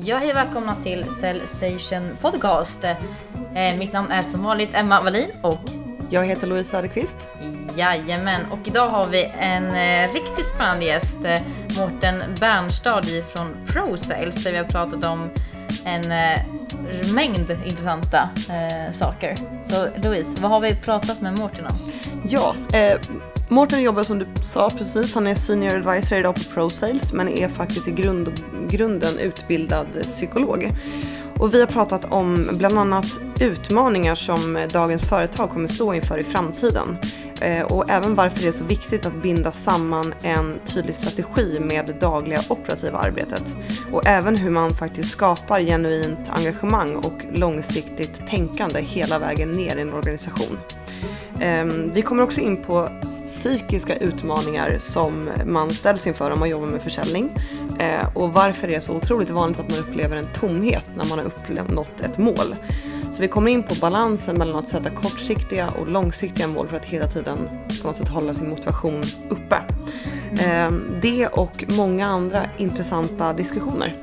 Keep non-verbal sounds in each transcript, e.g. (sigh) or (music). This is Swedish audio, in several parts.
Ja, hej välkomna till Cellsation Podcast. Eh, mitt namn är som vanligt Emma Wallin och Jag heter Louise Söderqvist. jajamän, och idag har vi en eh, riktigt spännande gäst, eh, Mårten Bernstad från ProSales, där vi har pratat om en eh, mängd intressanta eh, saker. Så Louise, vad har vi pratat med Mårten om? Ja, eh, Mårten jobbar som du sa precis, han är senior advisor idag på ProSales men är faktiskt i grund, grunden utbildad psykolog. Och vi har pratat om bland annat utmaningar som dagens företag kommer stå inför i framtiden. Eh, och även varför det är så viktigt att binda samman en tydlig strategi med det dagliga operativa arbetet. Och även hur man faktiskt skapar genuint engagemang och långsiktigt tänkande hela vägen ner i en organisation. Ehm, vi kommer också in på psykiska utmaningar som man ställs inför om man jobbar med försäljning ehm, och varför det är så otroligt vanligt att man upplever en tomhet när man har uppnått ett mål. Så vi kommer in på balansen mellan att sätta kortsiktiga och långsiktiga mål för att hela tiden på något sätt hålla sin motivation uppe. Ehm, det och många andra intressanta diskussioner.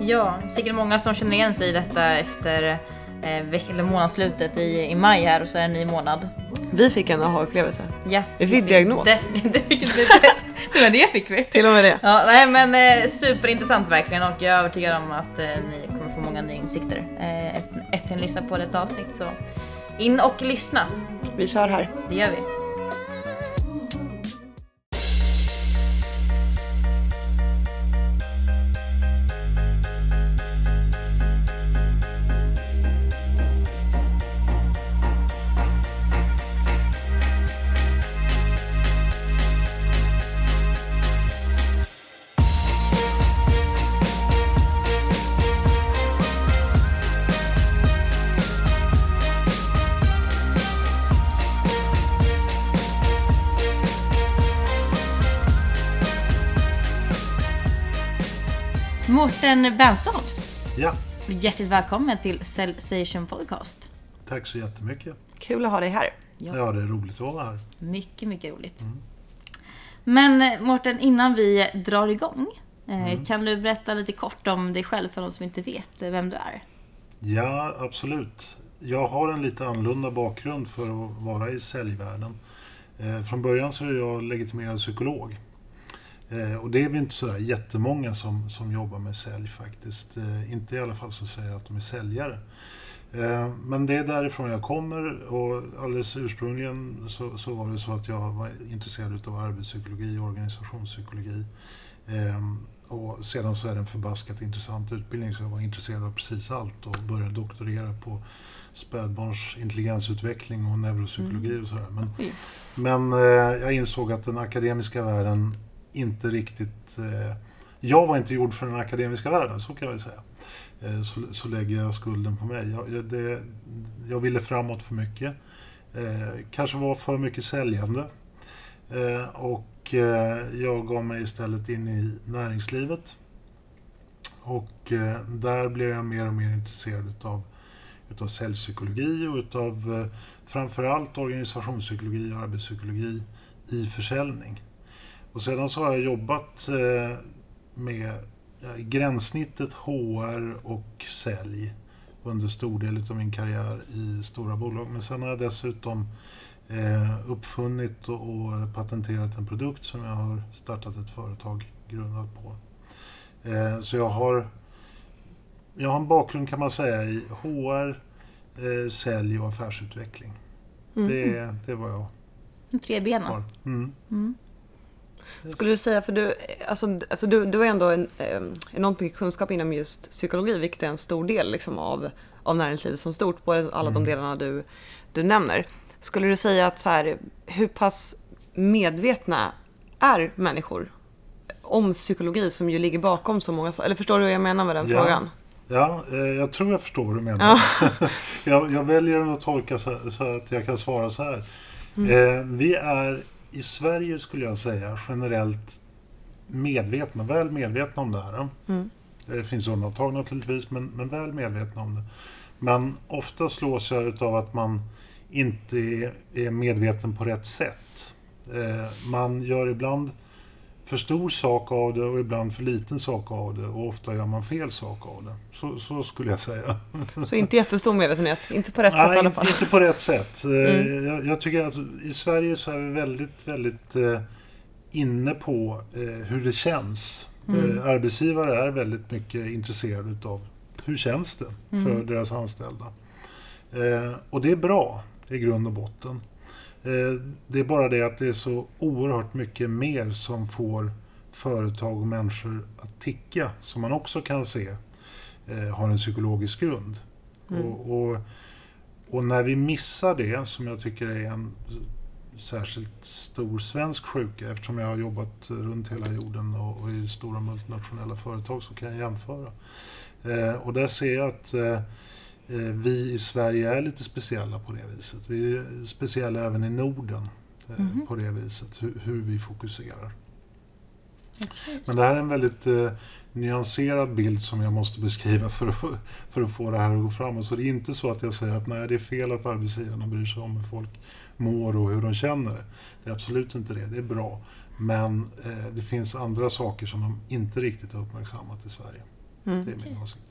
Ja, säkert många som känner igen sig i detta efter eller månadsslutet i, i maj här och så är det en ny månad. Vi fick en aha-upplevelse. Ja, Vi fick diagnos. Definitivt, det, fick, det, det var det fick vi. Till och med det. Ja, nej men eh, superintressant verkligen och jag är övertygad om att eh, ni kommer få många nya insikter eh, efter, efter en lyssna på detta avsnitt. Så in och lyssna, Vi kör här. det gör vi. Mårten Bernstad, Ja, hjärtligt välkommen till Cellsation Podcast. tack så jättemycket. Kul att ha dig här. Ja. Ja, det är roligt att vara här. Mycket, mycket roligt. Men eh, Mårten, innan vi drar igång, eh, kan du berätta lite kort om dig själv för de som inte vet eh, vem du är? Ja, absolut. Jag har en lite annorlunda bakgrund för att vara i säljvärlden. Från början så är jag legitimerad psykolog. Eh, och det är vi inte sådär jättemånga som, som jobbar med sälj faktiskt. Eh, inte i alla fall som säger att de är säljare. Eh, men det är därifrån jag kommer och alldeles ursprungligen så, så var det så att jag var intresserad av arbetspsykologi och organisationspsykologi. Eh, och sedan så är det en förbaskat intressant utbildning så jag var intresserad av precis allt och började doktorera på spädbarns intelligensutveckling och neuropsykologi och sådär. Men, men eh, jag insåg att den akademiska världen inte riktigt... Eh, jag var inte gjord för den akademiska världen, så kan vi säga. Eh, så, så lägger jag skulden på mig. Jag, jag, det, jag ville framåt för mycket. Eh, kanske var för mycket säljande. Eh, och eh, jag gav mig istället in i näringslivet. Och eh, där blev jag mer och mer intresserad utav, utav säljpsykologi och utav eh, framförallt organisationspsykologi och arbetspsykologi i försäljning. Och sedan så har jag jobbat eh, med gränssnittet HR och sälj under stor del av min karriär i stora bolag. Men sen har jag dessutom eh, uppfunnit och, patenterat en produkt som jag har startat ett företag grundat på. Eh, så jag har, jag har en bakgrund kan man säga i HR, sälj och affärsutveckling. Mm. Det, det är vad jag Tre benen. Mm. Mm. Skulle du säga, för du, alltså, för du, du har ändå en, eh, enormt mycket kunskap inom just psykologi, vilket är en stor del liksom, av, av näringslivet som stort, på alla de Mm. delarna du, du nämner. Skulle du säga att så här, hur pass medvetna är människor om psykologi som ju ligger bakom så många Eller förstår du vad jag menar med den Ja. frågan? Ja, eh, jag tror jag förstår vad du menar. (laughs) jag, jag väljer att tolka så, så att jag kan svara så här. Eh, vi är i Sverige, skulle jag säga, generellt medvetna, väl medvetna om det här. Mm. Det finns undantag naturligtvis, men, men väl medvetna om det. Men ofta slås jag av att man inte är, är medveten på rätt sätt. Eh, man gör ibland för stor sak av det och ibland för liten sak av det och ofta gör man fel sak av det. Så, så skulle jag säga. Så inte jättestor medvetenhet, inte på rätt Nej, sätt i alla fall. inte på rätt sätt. Eh, Mm. Jag, jag tycker att i Sverige så är vi väldigt, väldigt eh, inne på eh, hur det känns. Mm. Eh, arbetsgivare är väldigt mycket intresserade av hur känns det för Mm. deras anställda. Eh, och det är bra i grund och botten. Eh, det är bara det att det är så oerhört mycket mer som får företag och människor att ticka, som man också kan se eh, har en psykologisk grund. Mm. Och, och, och när vi missar det, som jag tycker är en särskilt stor svensk sjuka, eftersom jag har jobbat runt hela jorden och, och i stora multinationella företag så kan jag jämföra. Eh, och där ser jag att eh, eh, vi i Sverige är lite speciella på det viset. Vi är speciella även i Norden eh, Mhm. på det viset, hur, hur vi fokuserar. Men det här är en väldigt eh, nyanserad bild som jag måste beskriva för att, få- för att få det här att gå framåt. Så det är inte så att jag säger att nej, det är fel att arbetsgivarna bryr sig om hur folk mår och hur de känner det. Det är absolut inte det, det är bra. Men eh, det finns andra saker som de inte riktigt har uppmärksammat i Sverige. Mm. Det är min åsikt.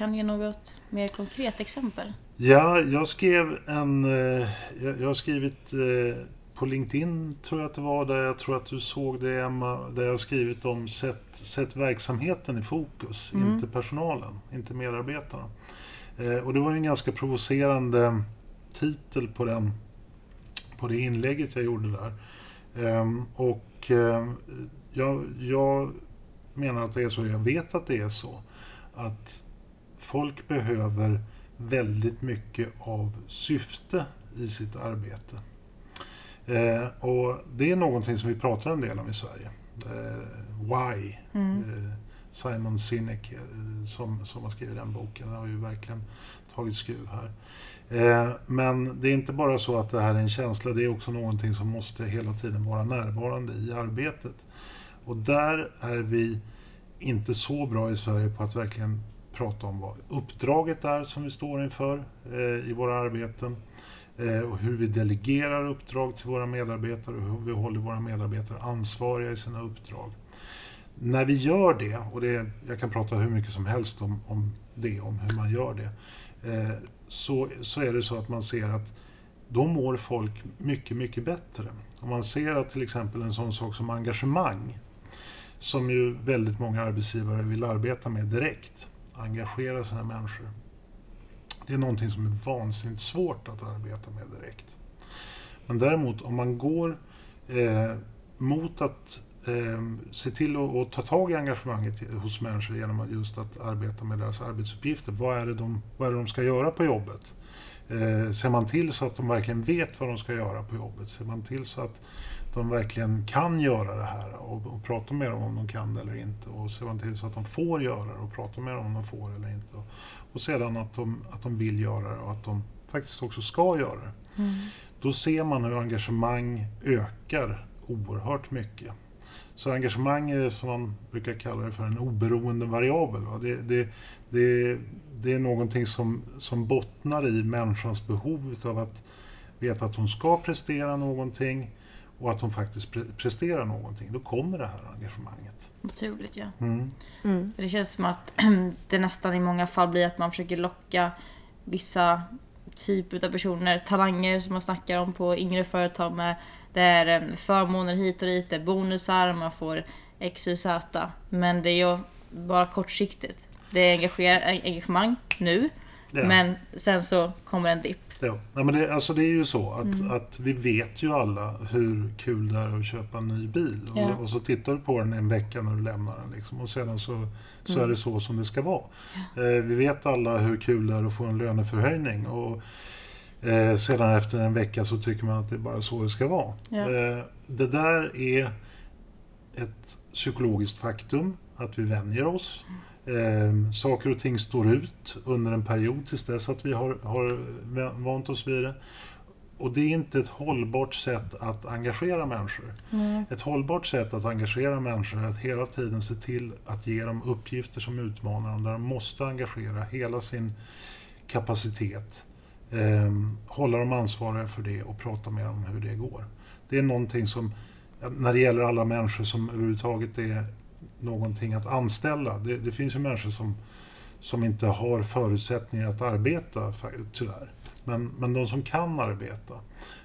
Kan ge något mer konkret exempel? Ja, jag skrev en... Eh, jag, har skrivit eh, på LinkedIn, tror jag att det var, där jag tror att du såg det Emma, där jag skrivit om sätt, sätt verksamheten i fokus, Mm. inte personalen, inte medarbetarna. Eh, och det var en ganska provocerande titel på, den, på det inlägget jag gjorde där. Ehm, och eh, jag, jag menar att det är så, jag vet att det är så, att folk behöver väldigt mycket av syfte i sitt arbete. Eh, och det är någonting som vi pratar en del om i Sverige. Eh, why? Mm. Eh, Simon Sinek eh, som, som har skrivit den boken har ju verkligen tagit skruv här. Eh, men det är inte bara så att det här är en känsla, det är också någonting som måste hela tiden vara närvarande i arbetet. Och där är vi inte så bra i Sverige på att verkligen prata om vad uppdraget är som vi står inför eh, i våra arbeten eh, och hur vi delegerar uppdrag till våra medarbetare och hur vi håller våra medarbetare ansvariga i sina uppdrag. När vi gör det, och det, jag kan prata hur mycket som helst om, om det, om hur man gör det, eh, så, så är det så att man ser att då mår folk mycket, mycket bättre. Om man ser att till exempel en sån sak som engagemang, som ju väldigt många arbetsgivare vill arbeta med direkt, engagera sina människor. Det är någonting som är vansinnigt svårt att arbeta med direkt. Men däremot om man går eh, mot att eh, se till att, ta tag i engagemanget hos människor genom att just att arbeta med deras arbetsuppgifter. Vad är det de, vad är det de ska göra på jobbet? Eh, ser man till så att de verkligen vet vad de ska göra på jobbet? Ser man till så att de verkligen kan göra det här och, och prata med dem om de kan det eller inte? Och man till så att de får göra det och prata med dem om de får eller inte? Och, och sedan att de, att de vill göra det och att de faktiskt också ska göra det. Mm. Då ser man hur engagemang ökar oerhört mycket. Så engagemang är som man brukar kalla det för en oberoende variabel. Va? Det, det, det, det är någonting som, som bottnar i människans behov av att veta att hon ska prestera någonting och att hon faktiskt pre- presterar någonting. Då kommer det här engagemanget. Naturligt ja. Mm. Mm. För det känns som att (clears throat) det nästan i många fall blir att man försöker locka vissa typer av personer, talanger som man snackar om på yngre företag med. Det är eh, förmåner hit och dit, det är bonusar, man får X, Y, Z. Men det är ju bara kortsiktigt. Det är engagemang nu, Ja. men sen så kommer en dipp. Ja. Nej, men det, alltså det är ju så att, Mm. att vi vet ju alla hur kul det är att köpa en ny bil. Ja. Och, och så tittar du på den en vecka när du lämnar den. Liksom, och sedan så, så Mm. är det så som det ska vara. Eh, vi vet alla hur kul det är att få en löneförhöjning. Och, eh, sedan efter en vecka så tycker man att det är bara så det ska vara. Ja. Eh, det där är ett psykologiskt faktum, att vi vänjer oss. Eh, saker och ting står ut under en period tills dess att vi har, har vant oss vid det. Och det är inte ett hållbart sätt att engagera människor. Mm. Ett hållbart sätt att engagera människor är att hela tiden se till att ge dem uppgifter som utmanar dem, där de måste engagera hela sin kapacitet. Eh, hålla dem ansvariga för det och prata med dem om hur det går. Det är någonting som när det gäller alla människor som överhuvudtaget är någonting att anställa. Det, det finns ju människor som, som inte har förutsättningar att arbeta, tyvärr. Men, men de som kan arbeta,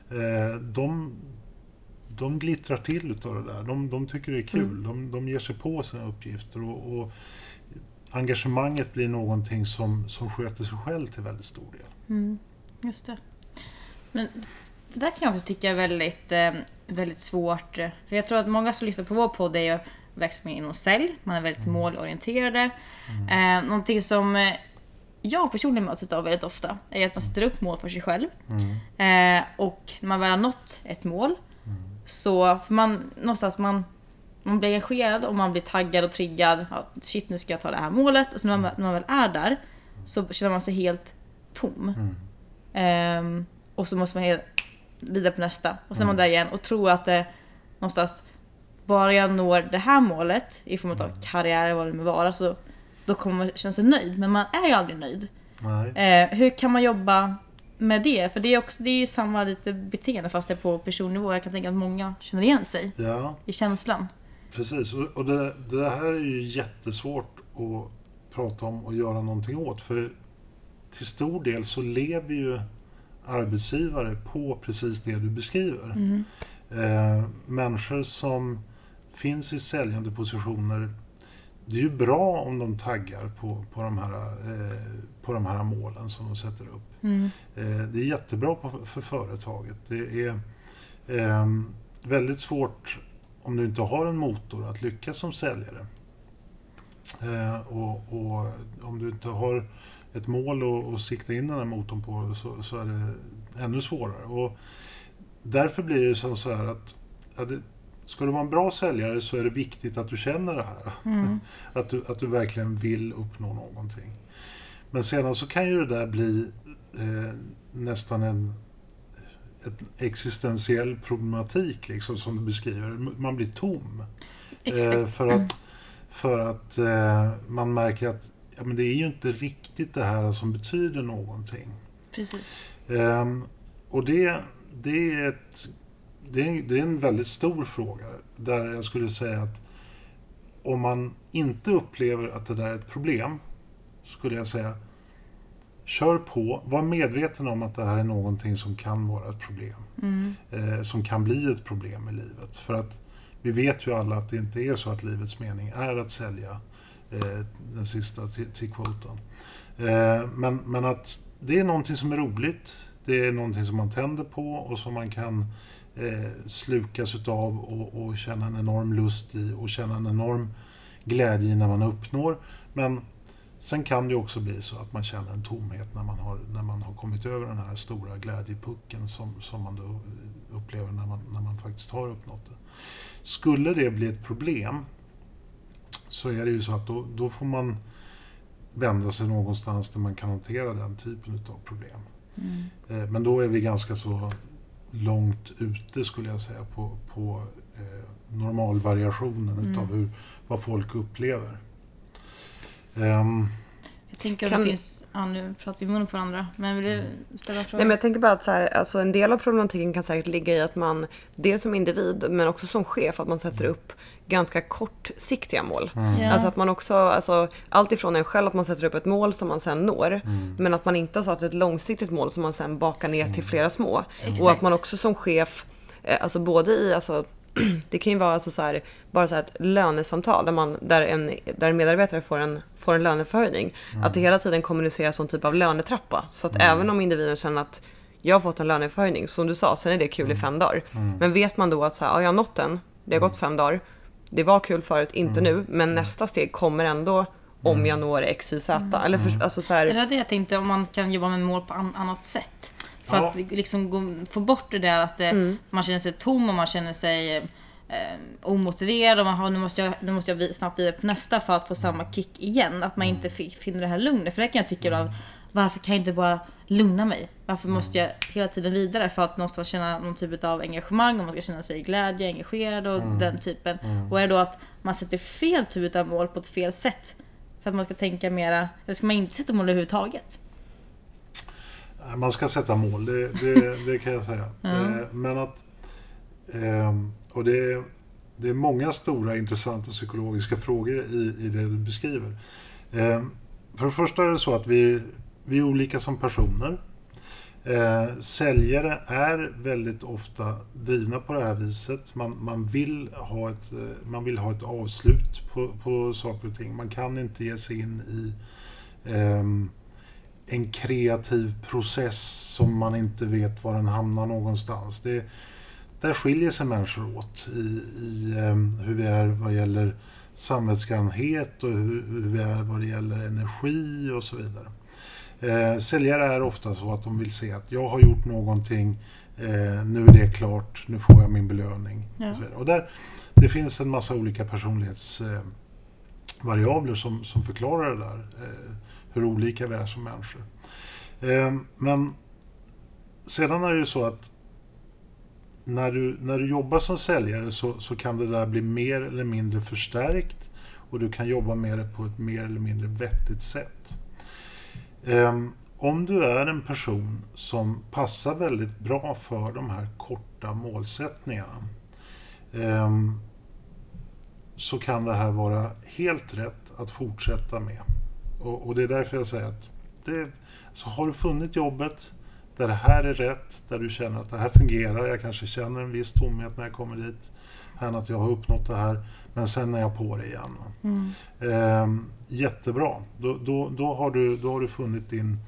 eh, de, de glittrar till utav det där. De, de tycker det är kul. Mm. De, de ger sig på sina uppgifter. Och, och, engagemanget blir någonting som, som sköter sig själv till väldigt stor del. Mm, just det. Men det där kan jag också tycka är väldigt, eh, väldigt svårt. För jag tror att många som lyssnar på vår podd är ju verksamma inom sälj. Man är väldigt mm. målorienterade. Mm. Eh, någonting som eh, jag personligen möts av väldigt ofta är att man sätter upp mål för sig själv. Mm. Eh, och när man väl har nått ett mål mm. så får man någonstans man, man blir engagerad och man blir taggad och triggad. Ja, shit nu ska jag ta det här målet. Och så när man, när man väl är där så känner man sig helt tom. Eh, och så måste man helt vidare på nästa. Och sen är man där igen och tror att det någonstans bara jag når det här målet i form av karriär eller vad det må vara så då kommer man känna sig nöjd. Men man är ju aldrig nöjd. Eh, hur kan man jobba med det? För det är, också, det är ju samma lite beteende fast det är på personnivå. Jag kan tänka att många känner igen sig ja. i känslan. Precis, och det, det här är ju jättesvårt att prata om och göra någonting åt. För till stor del så lever ju arbetsgivare på precis det du beskriver. Mm. Eh, människor som finns i säljande positioner det är ju bra om de taggar på, på, de, här, eh, på de här målen som de sätter upp. Mm. Eh, det är jättebra på, för företaget. Det är eh, väldigt svårt om du inte har en motor att lyckas som säljare. Eh, och, och, om du inte har ett mål att sikta in den här motorn på så, så, är det ännu svårare. Och därför blir det så här att ja, det, Ska du vara en bra säljare så är det viktigt att du känner det här. Mm. (laughs) att, du, att du verkligen vill uppnå någonting. Men sedan så kan ju det där bli eh, nästan en ett existentiell problematik liksom, som du beskriver. Man blir tom. Eh, för att, för att eh, man märker att ja, men det är ju inte riktigt det här som betyder någonting. Precis. Ehm, och det, det är ett det är, det är en väldigt stor fråga. Där jag skulle säga att om man inte upplever att det där är ett problem, skulle jag säga Kör på, var medveten om att det här är någonting som kan vara ett problem. Mm. Eh, som kan bli ett problem i livet. För att vi vet ju alla att det inte är så att livets mening är att sälja eh, den sista till, till kvoten. Eh, men, men att det är någonting som är roligt. Det är någonting som man tänder på och som man kan eh, slukas utav och, och känna en enorm lust i och känna en enorm glädje när man uppnår. Men sen kan det också bli så att man känner en tomhet när man har, när man har kommit över den här stora glädjepucken som, som man då upplever när man, när man faktiskt har uppnått det. Skulle det bli ett problem så är det ju så att då, då får man vända sig någonstans där man kan hantera den typen av problem. Mm. Eh, men då är vi ganska så långt ute skulle jag säga på, på eh, normalvariationen mm. utav hur, vad folk upplever. Um, jag tänker att kan... det finns, ja nu pratar vi i munnen på varandra, men vill du mm. ställa frågor? Nej men jag tänker bara att så här, alltså en del av problematiken kan säkert ligga i att man, dels som individ men också som chef, att man sätter upp ganska kortsiktiga mål. Mm. Alltså att man också, alltså allt ifrån en själv att man sätter upp ett mål som man sen når, mm. men att man inte har satt ett långsiktigt mål som man sen bakar ner till mm. flera små. Mm. Och att man också som chef, eh, alltså både i, alltså (clears throat) det kan ju vara alltså så här, bara så ett lönesamtal där, man, där, en, där en medarbetare får en, får en löneförhöjning. Mm. Att det hela tiden kommuniceras som typ av lönetrappa. Så att mm. även om individen känner att jag har fått en löneförhöjning, som du sa, sen är det kul mm. i fem dagar. Mm. Men vet man då att så här, ja, jag har nått den, det har gått fem dagar, det var kul förut, inte mm. nu, men nästa steg kommer ändå om mm. jag når X, Y, Z. Eller för, alltså så här... Det är det jag tänkte, om man kan jobba med mål på annat sätt. För ja. att liksom gå, få bort det där att det, mm. man känner sig tom och man känner sig eh, omotiverad och man har, nu måste jag, nu måste jag snabbt vidare på nästa för att få samma mm. kick igen. Att man inte mm. finner det här lugnet. För det kan jag tycka mm. varför kan jag inte bara lugna mig? Varför måste jag hela tiden vidare för att någonstans känna någon typ av engagemang och man ska känna sig glädje, engagerad och mm. den typen. Mm. Och är det då att man sätter fel typ av mål på ett fel sätt? För att man ska tänka mera, eller ska man inte sätta mål överhuvudtaget? Man ska sätta mål, det, det, det kan jag säga. Mm. Men att eh, och det, det är många stora intressanta psykologiska frågor i, i det du beskriver. Eh, för det första är det så att vi, vi är olika som personer. Eh, säljare är väldigt ofta drivna på det här viset. Man, man, vill, ha ett, man vill ha ett avslut på, på saker och ting. Man kan inte ge sig in i eh, en kreativ process som man inte vet var den hamnar någonstans. Det, där skiljer sig människor åt i, i um, hur vi är vad gäller samvetsgrannhet och hur, hur, vi är vad det gäller energi och så vidare. Eh, säljare är ofta så att de vill se att jag har gjort någonting, eh, nu är det klart, nu får jag min belöning. Ja. Och, och, där, det finns en massa olika personlighetsvariabler eh, som, som förklarar det där, eh, hur olika vi är som människor. Eh, men sedan är det ju så att när du, när du jobbar som säljare så, så kan det där bli mer eller mindre förstärkt och du kan jobba med det på ett mer eller mindre vettigt sätt. Ehm, om du är en person som passar väldigt bra för de här korta målsättningarna ehm, så kan det här vara helt rätt att fortsätta med. Och, och det är därför jag säger att det, så har du funnit jobbet där det här är rätt, där du känner att det här fungerar, jag kanske känner en viss tomhet när jag kommer dit, än att jag har uppnått det här, men sen är jag på det igen. Mm. Eh, jättebra, då, då, då, har du, då har du funnit din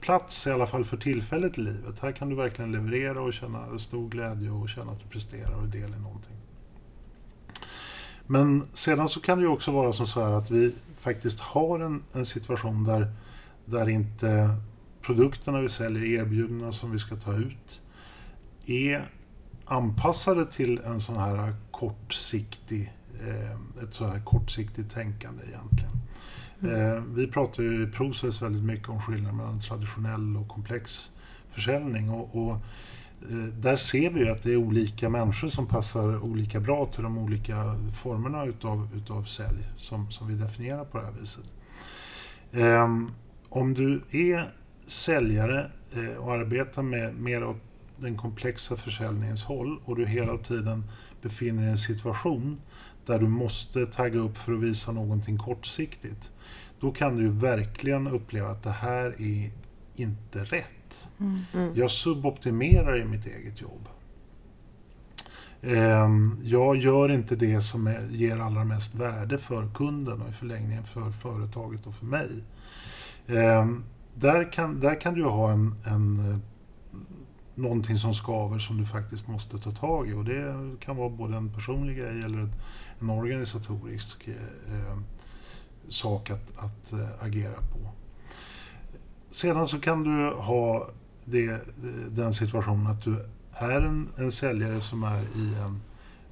plats, i alla fall för tillfället i livet. Här kan du verkligen leverera och känna stor glädje och känna att du presterar och är del i någonting. Men sedan så kan det ju också vara som så här att vi faktiskt har en, en situation där, där inte produkterna vi säljer, erbjudandena som vi ska ta ut, är anpassade till en sån här kortsiktig, eh, ett så här kortsiktigt tänkande egentligen. Mm. Eh, vi pratar ju i Process väldigt mycket om skillnaden mellan traditionell och komplex försäljning. Och, och Eh, där ser vi att det är olika människor som passar olika bra till de olika formerna utav, utav sälj som, som vi definierar på det här viset. Ehm, om du är säljare eh, och arbetar med mer åt den komplexa försäljningens håll och du hela tiden befinner dig i en situation där du måste tagga upp för att visa någonting kortsiktigt. Då kan du verkligen uppleva att det här är inte rätt. Mm. mm. Jag suboptimerar i mitt eget jobb. Ehm, jag gör inte det som ger allra mest värde för kunden och i förlängningen för företaget och för mig. Ehm, där kan, där kan du ha en, en, eh, någonting som skaver som du faktiskt måste ta tag i. Och det kan vara både en personlig grej eller en organisatorisk eh, eh, sak att, att agera på. Sedan så kan du ha det, den situationen att du är en, en säljare som är i en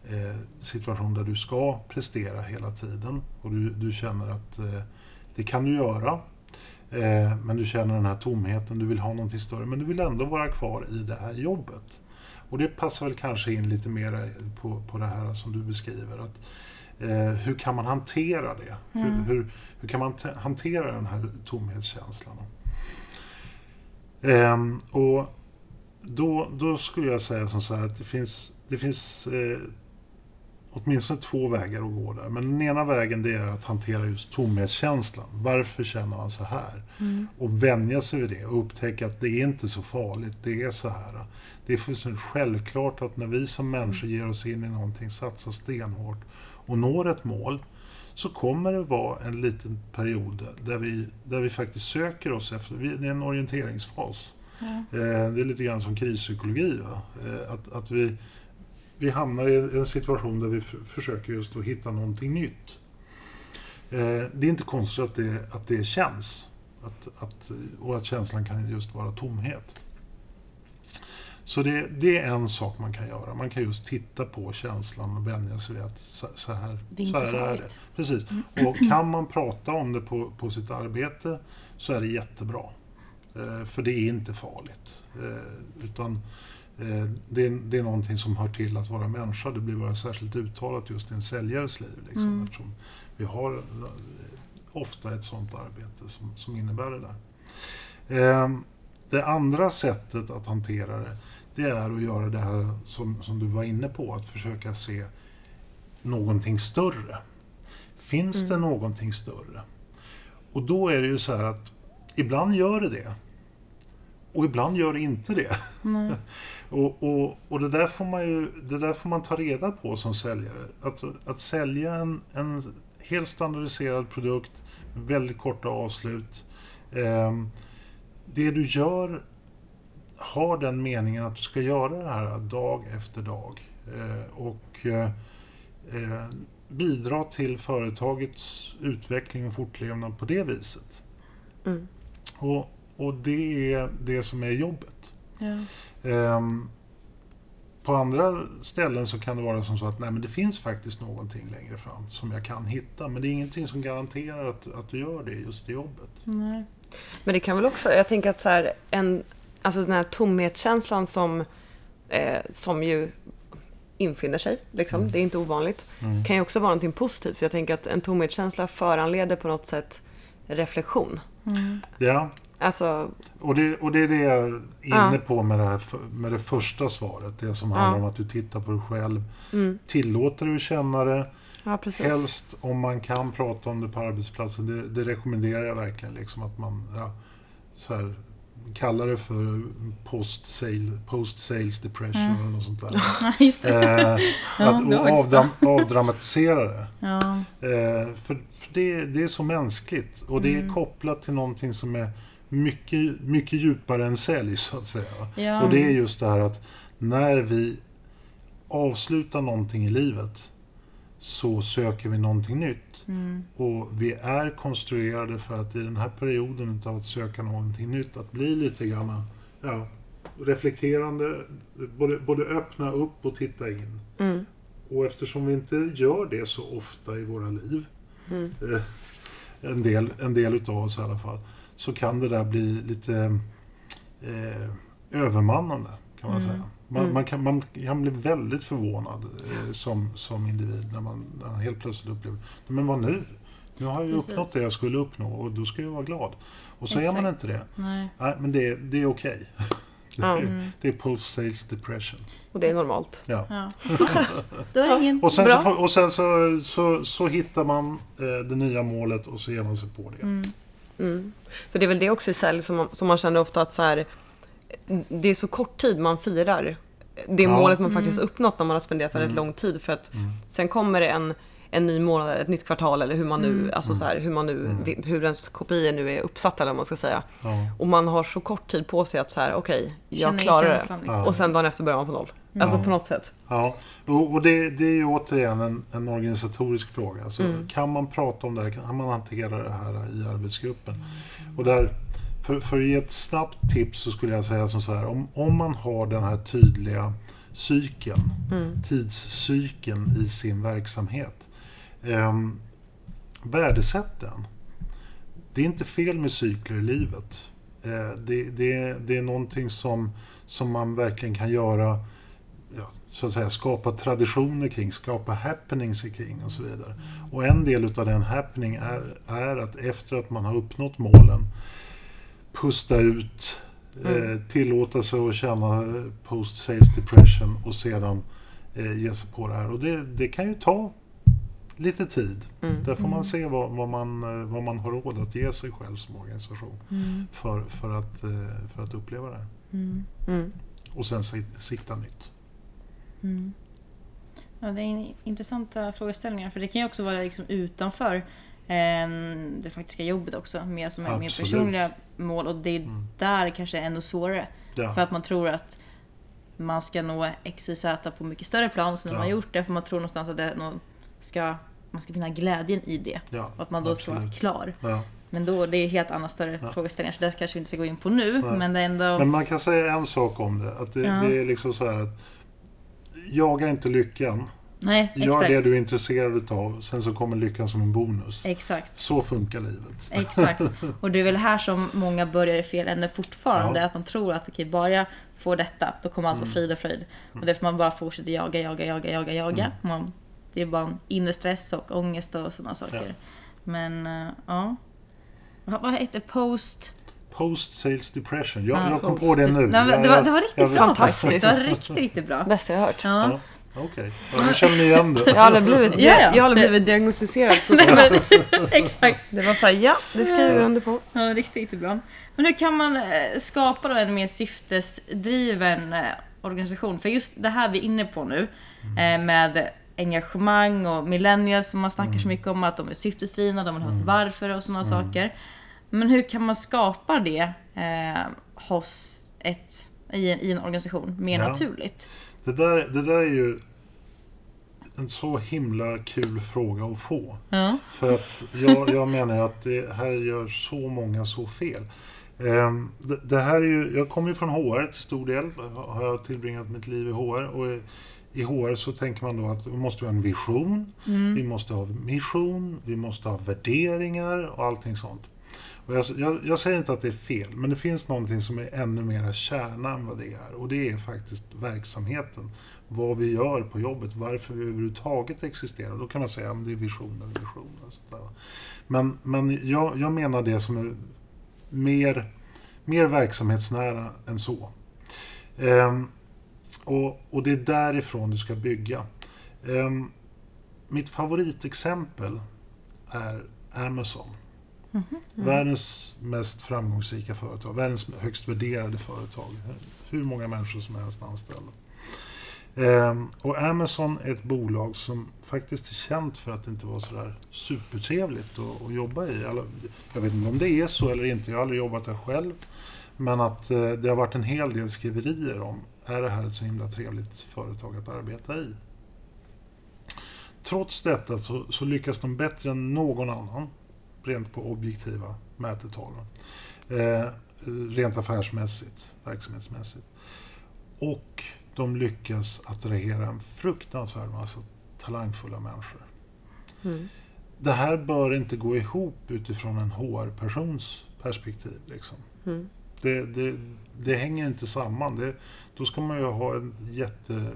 eh, situation där du ska prestera hela tiden och du, du känner att eh, det kan du göra Eh, men du känner den här tomheten, du vill ha någonting större, men du vill ändå vara kvar i det här jobbet. Och det passar väl kanske in lite mer på, på det här som du beskriver. Att, eh, hur kan man hantera det? Mm. Hur, hur, hur, kan man hantera den här tomhetskänslan? Eh, och då, då skulle jag säga som så här att det finns, det finns eh, åtminstone två vägar att gå där. Men den ena vägen det är att hantera just tomhetskänslan. Varför känner man så här? Mm. Och vänja sig vid det och upptäcka att det är inte så farligt, det är så här. Det är fullständigt självklart att när vi som människor ger oss in i någonting, satsar stenhårt och når ett mål, så kommer det vara en liten period där vi, där vi faktiskt söker oss efter, det är en orienteringsfas. Mm. Det är lite grann som krispsykologi. Eh, att, att vi vi hamnar i en situation där vi försöker just att hitta någonting nytt. Eh, det är inte konstigt att det, att det känns. Att, att, och att känslan kan just vara tomhet. Så det, det, är en sak man kan göra. Man kan just titta på känslan och vänja sig vid att så, så här, det är, så här är det. Precis. Och kan man prata om det på, på sitt arbete så är det jättebra. Eh, för det är inte farligt. Eh, utan Eh, det är, det är någonting som hör till att vara människa. Det blir bara särskilt uttalat just i en säljares liv. Liksom, mm. Eftersom vi har eh, ofta ett sådant arbete som, som innebär det där. Eh, det andra sättet att hantera det, det är att göra det här som, som du var inne på, att försöka se någonting större. Finns Mm. det någonting större? Och då är det ju så här att ibland gör det det. Och ibland gör det inte det. Nej. (laughs) Och, och, och det, där får man ju, det där får man ta reda på som säljare. Att, att sälja en, en helt standardiserad produkt med väldigt korta avslut. Eh, det du gör har den meningen att du ska göra det här dag efter dag. Eh, och eh, eh, bidra till företagets utveckling och fortlevnad på det viset. Mm. Och, och det är det som är jobbet. Ja. Ehm, på andra ställen så kan det vara som så att nej, men det finns faktiskt någonting längre fram som jag kan hitta. Men det är ingenting som garanterar att, att du gör det just i jobbet. Nej. Men det kan väl också, jag tänker att så här, en, alltså den här tomhetskänslan som, eh, som ju infinner sig, liksom, Mm. det är inte ovanligt, kan ju också vara någonting positivt. För jag tänker att en tomhetskänsla föranleder på något sätt reflektion. Ja, Alltså, och det, och det är det jag är inne Ja. på med det, här, med det första svaret. Det som handlar om att du tittar på dig själv. mm, Tillåter du känna det? ja precis. Helst om man kan prata om det på arbetsplatsen. Det, det rekommenderar jag verkligen. Liksom att man ja, så här, kallar det för post-sale, post-sales depression Mm. eller något sånt där. (laughs) Just det. Eh, Ja, att, och avdram, avdramatisera det. Ja. Eh, för för det, det är så mänskligt och det är Mm. kopplat till någonting som är mycket, mycket djupare än sälj så att säga. Ja. Och det är just det här att när vi avslutar någonting i livet så söker vi någonting nytt. Mm. Och vi är konstruerade för att i den här perioden av att söka någonting nytt, att bli lite grann ja, reflekterande, både, både öppna upp och titta in. Mm, Och eftersom vi inte gör det så ofta i våra liv, mm, eh, en, del, en del utav oss i alla fall, så kan det där bli lite eh, övermannande kan man Mm. säga. Man, Mm. man, kan, man kan bli väldigt förvånad eh, som, som individ när man, när man helt plötsligt upplever men vad nu? Nu har jag ju uppnått det jag skulle uppnå och då ska jag vara glad. Och så är man Exakt. inte det. Nej. Nej, men det, det är okej. (laughs) Det, är- Mm. det är post-sales depression. och det är normalt. Ja. Ja. (laughs) (laughs) Och sen, så, och sen så, så, så hittar man eh, det nya målet och så ger man sig på det. Mm. Mm. För det är väl det också i sälj som man, som man känner ofta att så här, det är så kort tid man firar det Ja. målet man faktiskt uppnått när man har spenderat väldigt Mm. lång tid. För att Mm. sen kommer det en, en ny månad, ett nytt kvartal eller hur man nu, Mm. alltså så här, hur man nu, Mm. hur ens kopior nu är uppsatta eller vad man ska säga. Ja. Och man har så kort tid på sig att så här, okej, jag Känner ju klarar det. liksom. Och sen dagen efter börjar man på noll. Alltså Ja. på något sätt. Ja, och, och det, det är ju återigen en, en organisatorisk fråga. Alltså, Mm. Kan man prata om det här? Kan man hantera det här i arbetsgruppen? Och där, för, för att ge ett snabbt tips så skulle jag säga som så här. Om, om man har den här tydliga cykeln, Mm. tidscykeln i sin verksamhet. Eh, värdesätt den. Det är inte fel med cykler i livet. Eh, det, det, det är någonting som, som man verkligen kan göra ja, så att säga, skapa traditioner kring, skapa happenings kring och så vidare. Och en del av den happening är, är att efter att man har uppnått målen pusta ut, eh, Mm. tillåta sig att känna eh, post-sales depression och sedan eh, ge sig på det här. Och det, det kan ju ta lite tid. Mm. Där får man se vad, vad, man, eh, vad man har råd att ge sig själv som organisation Mm. för, för, att, eh, för att uppleva det. Mm. Mm. Och sen sik- sikta nytt. Mm. Ja, det är in- intressanta frågeställningar. För det kan ju också vara liksom utanför eh, det faktiska jobbet också. Mer som är mer Absolut. personliga mål. Och det är Mm. där kanske är ännu svårare. Ja. För att man tror att man ska nå X och Z på mycket större plan. Så man Ja. har gjort det. För man tror någonstans att det ska, man ska finna glädjen i det. ja, Och att man då ska vara absolut. klar. Ja. Men då, det är helt andra större Ja. frågeställningar. Så det kanske vi inte ska gå in på nu. Nej. Men det ändå... Men man kan säga en sak om det. Att det, det är liksom så här att jaga inte lyckan. Nej, Gör exakt. det du är intresserad av. Sen så kommer lyckan som en bonus. Exakt. Så funkar livet. Exakt. (laughs) Och det är väl här som många börjar i fel ände fortfarande. Ja. Att man tror att okej, bara jag får detta, då kommer allt vara Mm. frid och fröjd. Och därför man bara fortsätter jaga, jaga, jaga, jaga, jaga. Mm. Man, det är bara en inre stress och ångest och sådana saker. Men, eh, ja. Vad heter post? Post Sales Depression. Jag, Ja, jag kom post- på det nu. Nej, det, var, det var riktigt jag- bra Fantastiskt. faktiskt. Det var riktigt, riktigt bra. Bästa jag hört. Ja. Ja, Okej, ja, nu känner ni igen det. Jag har aldrig blivit, Ja, ja. jag har aldrig blivit diagnostiserad så Nej, snabbt. men, (laughs) exakt. Det var såhär, ja, det skriver jag under på. Ja, riktigt, bra. Men hur kan man eh, skapa då en mer syftesdriven eh, organisation? För just det här vi är inne på nu eh, med engagemang och millennials som man snackar så mycket om att de är syftesdrivna, de vill ha ett varför och sådana saker. Men hur kan man skapa det eh, hos ett, i, en, i en organisation mer Ja. naturligt? Det där, det där är ju en så himla kul fråga att få. Ja. För att jag, jag menar att det här gör så många så fel. Ehm, Det, det här är ju, jag kommer ju från HR till stor del. Har jag tillbringat mitt liv i HR. Och i- HR så tänker man då att vi måste ha en vision, vi måste ha mission, vi måste ha värderingar och allting sånt. Och jag, jag, jag säger inte att det är fel, men det finns någonting som är ännu mera kärna än vad det är. Och det är faktiskt verksamheten. Vad vi gör på jobbet, varför vi överhuvudtaget existerar. Då kan man säga att det är visioner och visioner. Och. Men, men jag, jag menar det som är mer, mer verksamhetsnära än så. Ehm, och, och det är därifrån du ska bygga. Ehm, mitt favoritexempel är Amazon. Mm-hmm. Världens mest framgångsrika företag, världens högst värderade företag. Hur många människor som helst anställda. Ehm, och Amazon är ett bolag som faktiskt är känt för att det inte var sådär supertrevligt att, att jobba i. Alla, jag vet inte om det är så eller inte, jag har aldrig jobbat där själv. Men att eh, det har varit en hel del skriverier om, är det här ett så himla trevligt företag att arbeta i? Trots detta så, så lyckas de bättre än någon annan, rent på objektiva mätetavlor. Eh, rent affärsmässigt, verksamhetsmässigt. Och de lyckas attrahera en fruktansvärd massa talangfulla människor. Mm. Det här bör inte gå ihop utifrån en HR-persons perspektiv. Liksom. Mm. Det, det, det hänger inte samman. Det, då ska man ju ha en jätte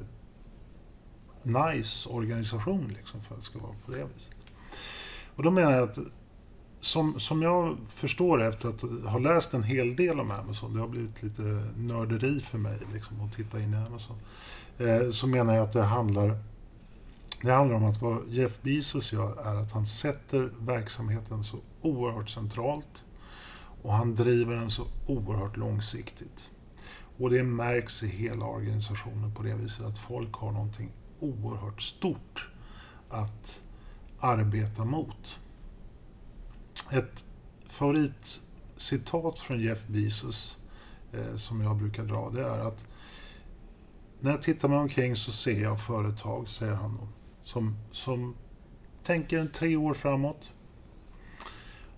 nice organisation liksom, för att det ska vara på det viset. Och då menar jag att som, som jag förstår efter att ha läst en hel del om Amazon, det har blivit lite nörderi för mig liksom, att titta in i Amazon, eh, så menar jag att det handlar, det handlar om att vad Jeff Bezos gör är att han sätter verksamheten så oerhört centralt och han driver den så oerhört långsiktigt. Och det märks i hela organisationen på det viset att folk har någonting oerhört stort att arbeta mot. Ett favoritcitat från Jeff Bezos eh, som jag brukar dra det är att när jag tittar mig omkring så ser jag företag, säger han då, som, som tänker tre år framåt.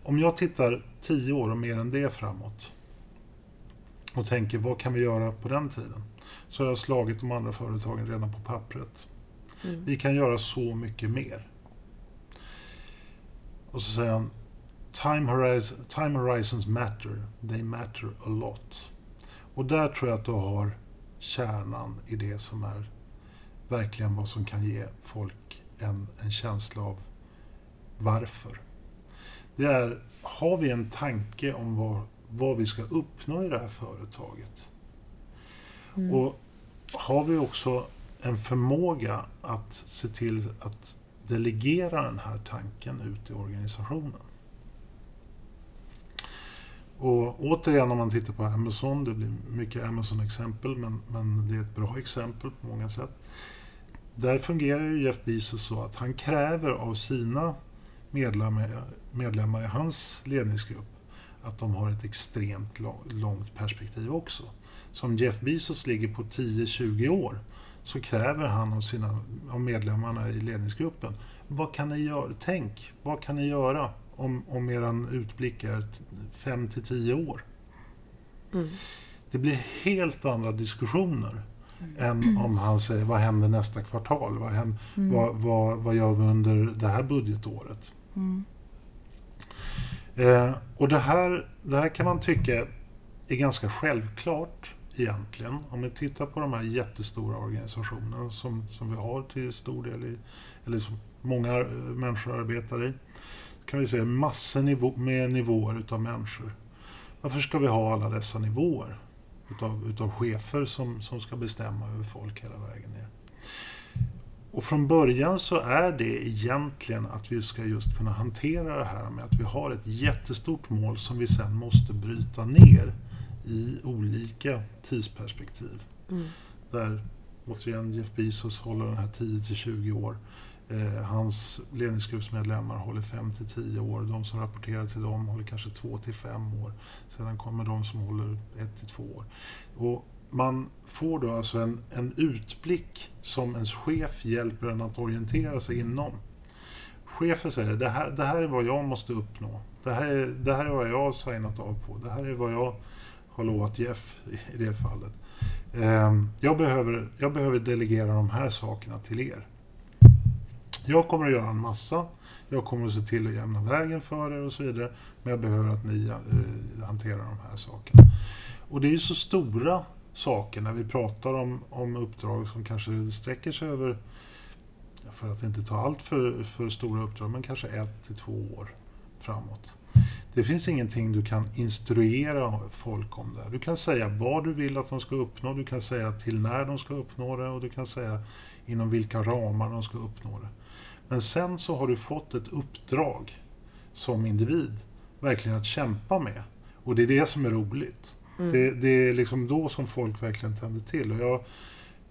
Om jag tittar tio år och mer än det framåt och tänker vad kan vi göra på den tiden? Så har jag slagit de andra företagen redan på pappret. Mm. Vi kan göra så mycket mer. Och så säger han Time, horizon, time horizons matter. They matter a lot. Och där tror jag att du har kärnan i det som är verkligen vad som kan ge folk en, en känsla av varför. Det är, har vi en tanke om vad, vad vi ska uppnå i det här företaget? Mm. Och har vi också en förmåga att se till att delegera den här tanken ut i organisationen? Och återigen om man tittar på Amazon, det blir mycket Amazon-exempel men, men det är ett bra exempel på många sätt. Där fungerar ju Jeff Bezos så att han kräver av sina medlemmar, medlemmar i hans ledningsgrupp att de har ett extremt långt perspektiv också. Så om Jeff Bezos ligger på 10-20 år så kräver han av, sina, av medlemmarna i ledningsgruppen vad kan ni göra? Tänk, vad kan ni göra om, om er utblick är 5-10 år? Mm. Det blir helt andra diskussioner än om han säger vad händer nästa kvartal? Vad, händer, vad, vad, vad gör vi under det här budgetåret? Mm. Eh, och det här, det här kan man tycka är ganska självklart egentligen. Om vi tittar på de här jättestora organisationerna som, som vi har till stor del i, eller som många människor arbetar i. kan vi se massor nivå, med nivåer utav människor. varför ska vi ha alla dessa nivåer utav, utav chefer som, som ska bestämma över folk hela vägen ner? Och från början så är det egentligen att vi ska just kunna hantera det här med att vi har ett jättestort mål som vi sen måste bryta ner i olika tidsperspektiv. Mm. Där återigen Jeff Bezos håller den här 10 till 20 år. Eh, hans ledningsgruppsmedlemmar håller 5 till 10 år. De som rapporterar till dem håller kanske 2 till 5 år. Sedan kommer de som håller 1 till 2 år. Och man får då alltså en, en utblick som ens chef hjälper en att orientera sig inom. Chefen säger det här, det här är vad jag måste uppnå. Det här, är, det här är vad jag har signat av på. Det här är vad jag har lovat Jeff i det fallet. Ehm, jag behöver, jag behöver delegera de här sakerna till er. Jag kommer att göra en massa. Jag kommer att se till att jämna vägen för er och så vidare. Men jag behöver att ni eh, hanterar de här sakerna. Och det är ju så stora saker när vi pratar om, om uppdrag som kanske sträcker sig över, för att inte ta allt för, för stora uppdrag, men kanske ett till två år framåt. Det finns ingenting du kan instruera folk om där. Du kan säga vad du vill att de ska uppnå, du kan säga till när de ska uppnå det och du kan säga inom vilka ramar de ska uppnå det. Men sen så har du fått ett uppdrag som individ, verkligen att kämpa med. Och det är det som är roligt. Mm. Det, det, är liksom då som folk verkligen tänder till. Och jag har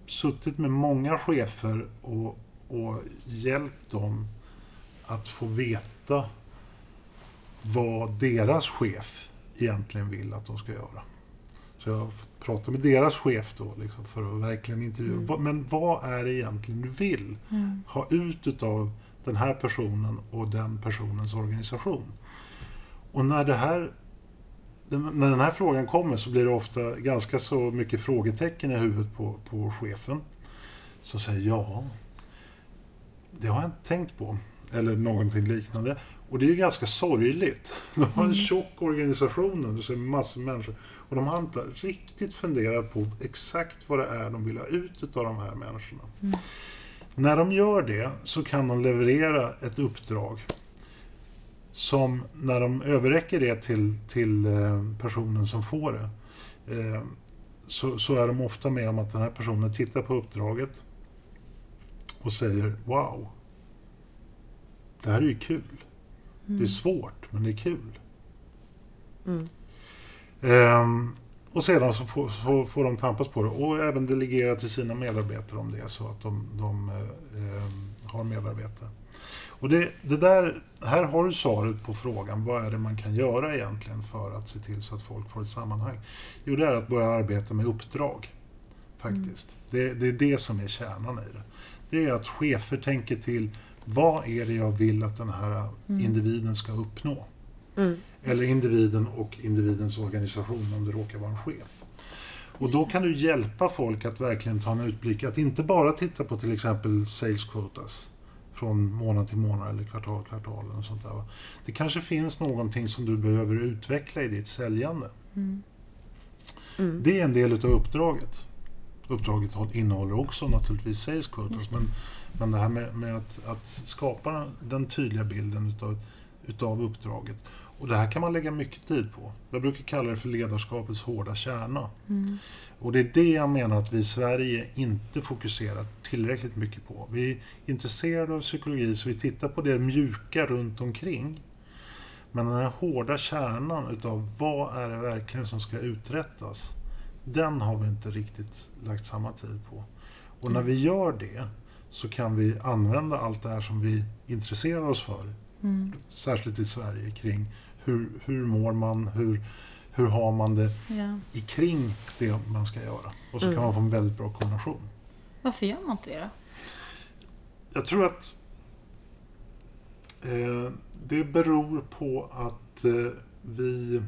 suttit med många chefer och, och hjälpt dem att få veta vad deras chef egentligen vill att de ska göra. Jag pratar med deras chef då liksom, för att verkligen intervjua. Mm. Men vad är det egentligen du vill mm. ha ut utav den här personen och den personens organisation? Och när det här när den här frågan kommer så blir det ofta ganska så mycket frågetecken i huvudet på, på chefen. Som säger ja, det har jag inte tänkt på. Eller någonting liknande. Och det är ju ganska sorgligt. De har en mm. tjock organisation, det är massor av människor. Och de har inte riktigt funderat på exakt vad det är de vill ha ut av de här människorna. Mm. När de gör det så kan de leverera ett uppdrag som när de överräcker det till, till eh, personen som får det eh, så, så, är de ofta med om att den här personen tittar på uppdraget och säger Wow, det här är ju kul. Mm. Det är svårt, men det är kul. Mm. Um, och sedan så får, så får, de tampas på det och även delegera till sina medarbetare om det är så att de, de eh, har medarbetare. Och det, det där, här har du svaret på frågan, vad är det man kan göra egentligen för att se till så att folk får ett sammanhang? Jo, det är att börja arbeta med uppdrag. Faktiskt. Mm. Det, det, är det som är kärnan i det. Det är att chefer tänker till, vad är det jag vill att den här individen ska uppnå? Mm. Eller individen och individens organisation om det råkar vara en chef. Och då kan du hjälpa folk att verkligen ta en utblick, att inte bara titta på till exempel sales quotas från månad till månad eller kvartal kvartal. Eller sånt där. Det kanske finns någonting som du behöver utveckla i ditt säljande. Mm. Mm. Det är en del utav uppdraget. Uppdraget innehåller också naturligtvis sales quotas, men, men det här med, med att, att, skapa den tydliga bilden utav, utav uppdraget och det här kan man lägga mycket tid på. Jag brukar kalla det för ledarskapets hårda kärna. Mm. Och det är det jag menar att vi i Sverige inte fokuserar tillräckligt mycket på. Vi är intresserade av psykologi så vi tittar på det mjuka runt omkring. Men den här hårda kärnan utav vad är det verkligen som ska uträttas, den har vi inte riktigt lagt samma tid på. Och när vi gör det så kan vi använda allt det här som vi intresserar oss för, mm. särskilt i Sverige, kring hur, hur mår man? Hur, hur har man det ja. i kring det man ska göra? Och så mm. kan man få en väldigt bra kombination. Varför gör man inte det då? Jag tror att eh, det beror på att eh, vi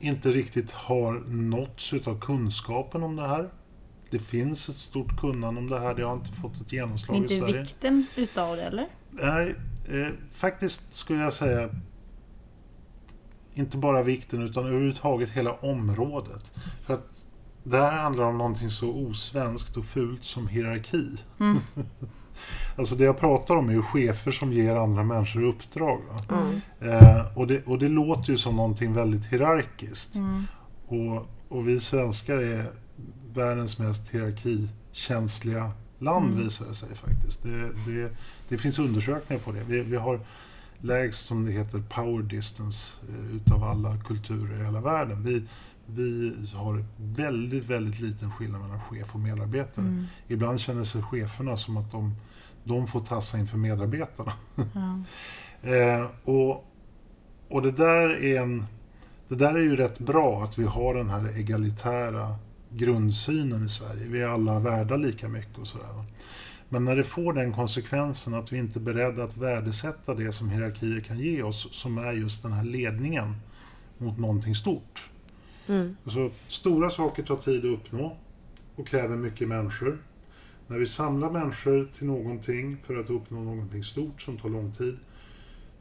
inte riktigt har nåtts av kunskapen om det här. Det finns ett stort kunnande om det här. Det har inte fått ett genomslag inte i Sverige. Inte vikten utav det, eller? Nej, eh, faktiskt skulle jag säga inte bara vikten utan överhuvudtaget hela området. För att det här handlar om någonting så osvenskt och fult som hierarki. Mm. (laughs) Alltså det jag pratar om är ju chefer som ger andra människor uppdrag. va? Mm. Eh, och, det, och det låter ju som någonting väldigt hierarkiskt. Mm. Och, och vi svenskar är världens mest hierarkikänsliga land Mm. visar det sig faktiskt. Det, det, det finns undersökningar på det. Vi, vi har lägst, som det heter, power distance eh, utav alla kulturer i hela världen. Vi, vi har väldigt, väldigt liten skillnad mellan chef och medarbetare. Mm. Ibland känner sig cheferna som att de, de får tassa inför medarbetarna. Ja. (laughs) Eh, och, och det där är en... Det där är ju rätt bra att vi har den här egalitära grundsynen i Sverige. Vi är alla värda lika mycket och sådär. Men när det får den konsekvensen att vi inte är beredda att värdesätta det som hierarkier kan ge oss, som är just den här ledningen mot någonting stort. Mm. Alltså, stora saker tar tid att uppnå och kräver mycket människor. När vi samlar människor till någonting för att uppnå någonting stort som tar lång tid,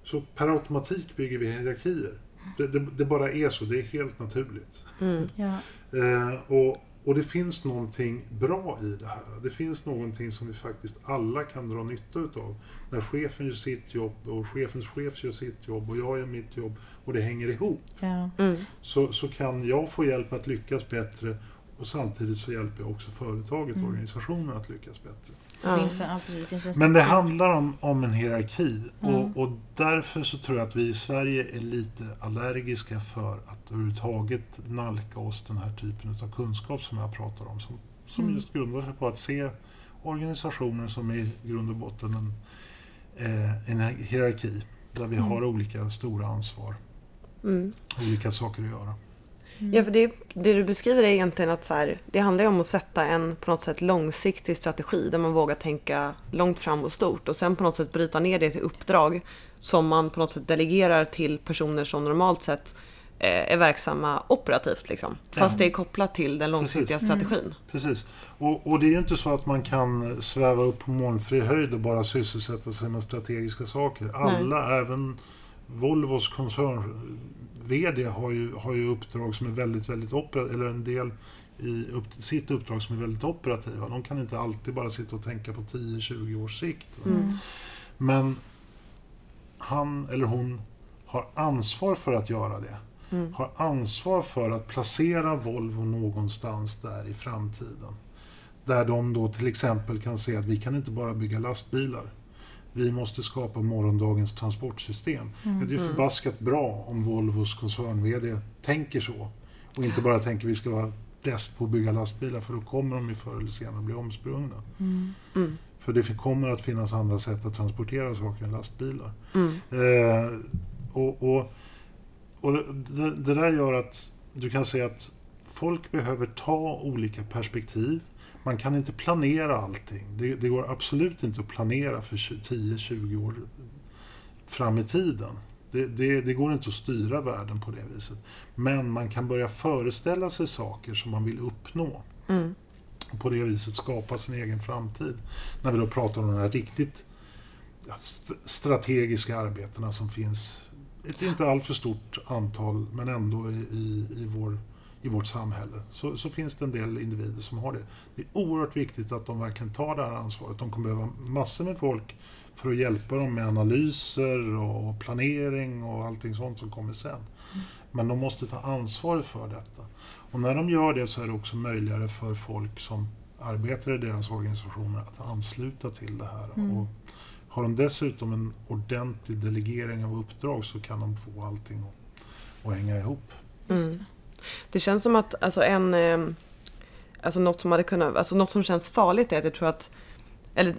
så per automatik bygger vi hierarkier. Det, det, det bara är så, det är helt naturligt. Mm. Ja. Eh, och, och det finns någonting bra i det här. Det finns någonting som vi faktiskt alla kan dra nytta utav. När chefen gör sitt jobb och chefens chef gör sitt jobb och jag gör mitt jobb och det hänger ihop. Ja. Mm. Så, så kan jag få hjälp att lyckas bättre och samtidigt så hjälper jag också företaget, Mm. organisationen att lyckas bättre. Ja. Men det handlar om, om en hierarki Mm. och, och därför så tror jag att vi i Sverige är lite allergiska för att överhuvudtaget nalka oss den här typen av kunskap som jag pratar om. Som, som Mm. just grundar sig på att se organisationer som är i grund och botten en, eh, en hierarki där vi Mm. har olika stora ansvar, Mm. olika saker att göra. Mm. Ja, för det, det du beskriver är egentligen att så här, det handlar om att sätta en på något sätt långsiktig strategi där man vågar tänka långt fram och stort och sen på något sätt bryta ner det till uppdrag som man på något sätt delegerar till personer som normalt sett eh, är verksamma operativt liksom. Fast det är kopplat till den långsiktiga Precis. strategin. Precis. Och, och det är ju inte så att man kan sväva upp på molnfri höjd och bara sysselsätta sig med strategiska saker. Alla, även Volvos koncern VD har ju, har ju uppdrag som är väldigt, väldigt operativa, eller en del i upp, sitt uppdrag som är väldigt operativa. De kan inte alltid bara sitta och tänka på 10-20 års sikt. Mm. Men han eller hon har ansvar för att göra det. Mm. Har ansvar för att placera Volvo någonstans där i framtiden. Där de då till exempel kan se att vi kan inte bara bygga lastbilar. Vi måste skapa morgondagens transportsystem. Det är ju förbaskat bra om Volvos koncern tänker så. Och inte bara tänker att vi ska vara bäst på att bygga lastbilar för då kommer de ju förr eller senare bli omsprungna. Mm. Mm. För det kommer att finnas andra sätt att transportera saker än lastbilar. Mm. Eh, och och, och det, det där gör att du kan säga att folk behöver ta olika perspektiv. Man kan inte planera allting. Det, det går absolut inte att planera för 10-20 år fram i tiden. Det, det, det går inte att styra världen på det viset. Men man kan börja föreställa sig saker som man vill uppnå Mm. och på det viset skapa sin egen framtid. När vi då pratar om de här riktigt strategiska arbetena som finns, ett inte alltför stort antal, men ändå i, i, i, vår, i vårt samhälle, så, så finns det en del individer som har det. Det är oerhört viktigt att de verkligen tar det här ansvaret. De kommer behöva massor med folk för att hjälpa dem med analyser och planering och allting sånt som kommer sen. Men de måste ta ansvar för detta. Och när de gör det så är det också möjligare för folk som arbetar i deras organisationer att ansluta till det här. Mm. Och har de dessutom en ordentlig delegering av uppdrag så kan de få allting att, att hänga ihop. Mm. Det. Känns som att alltså en, eh, alltså något som hade kunnat, alltså något som känns farligt är att jag tror att, eller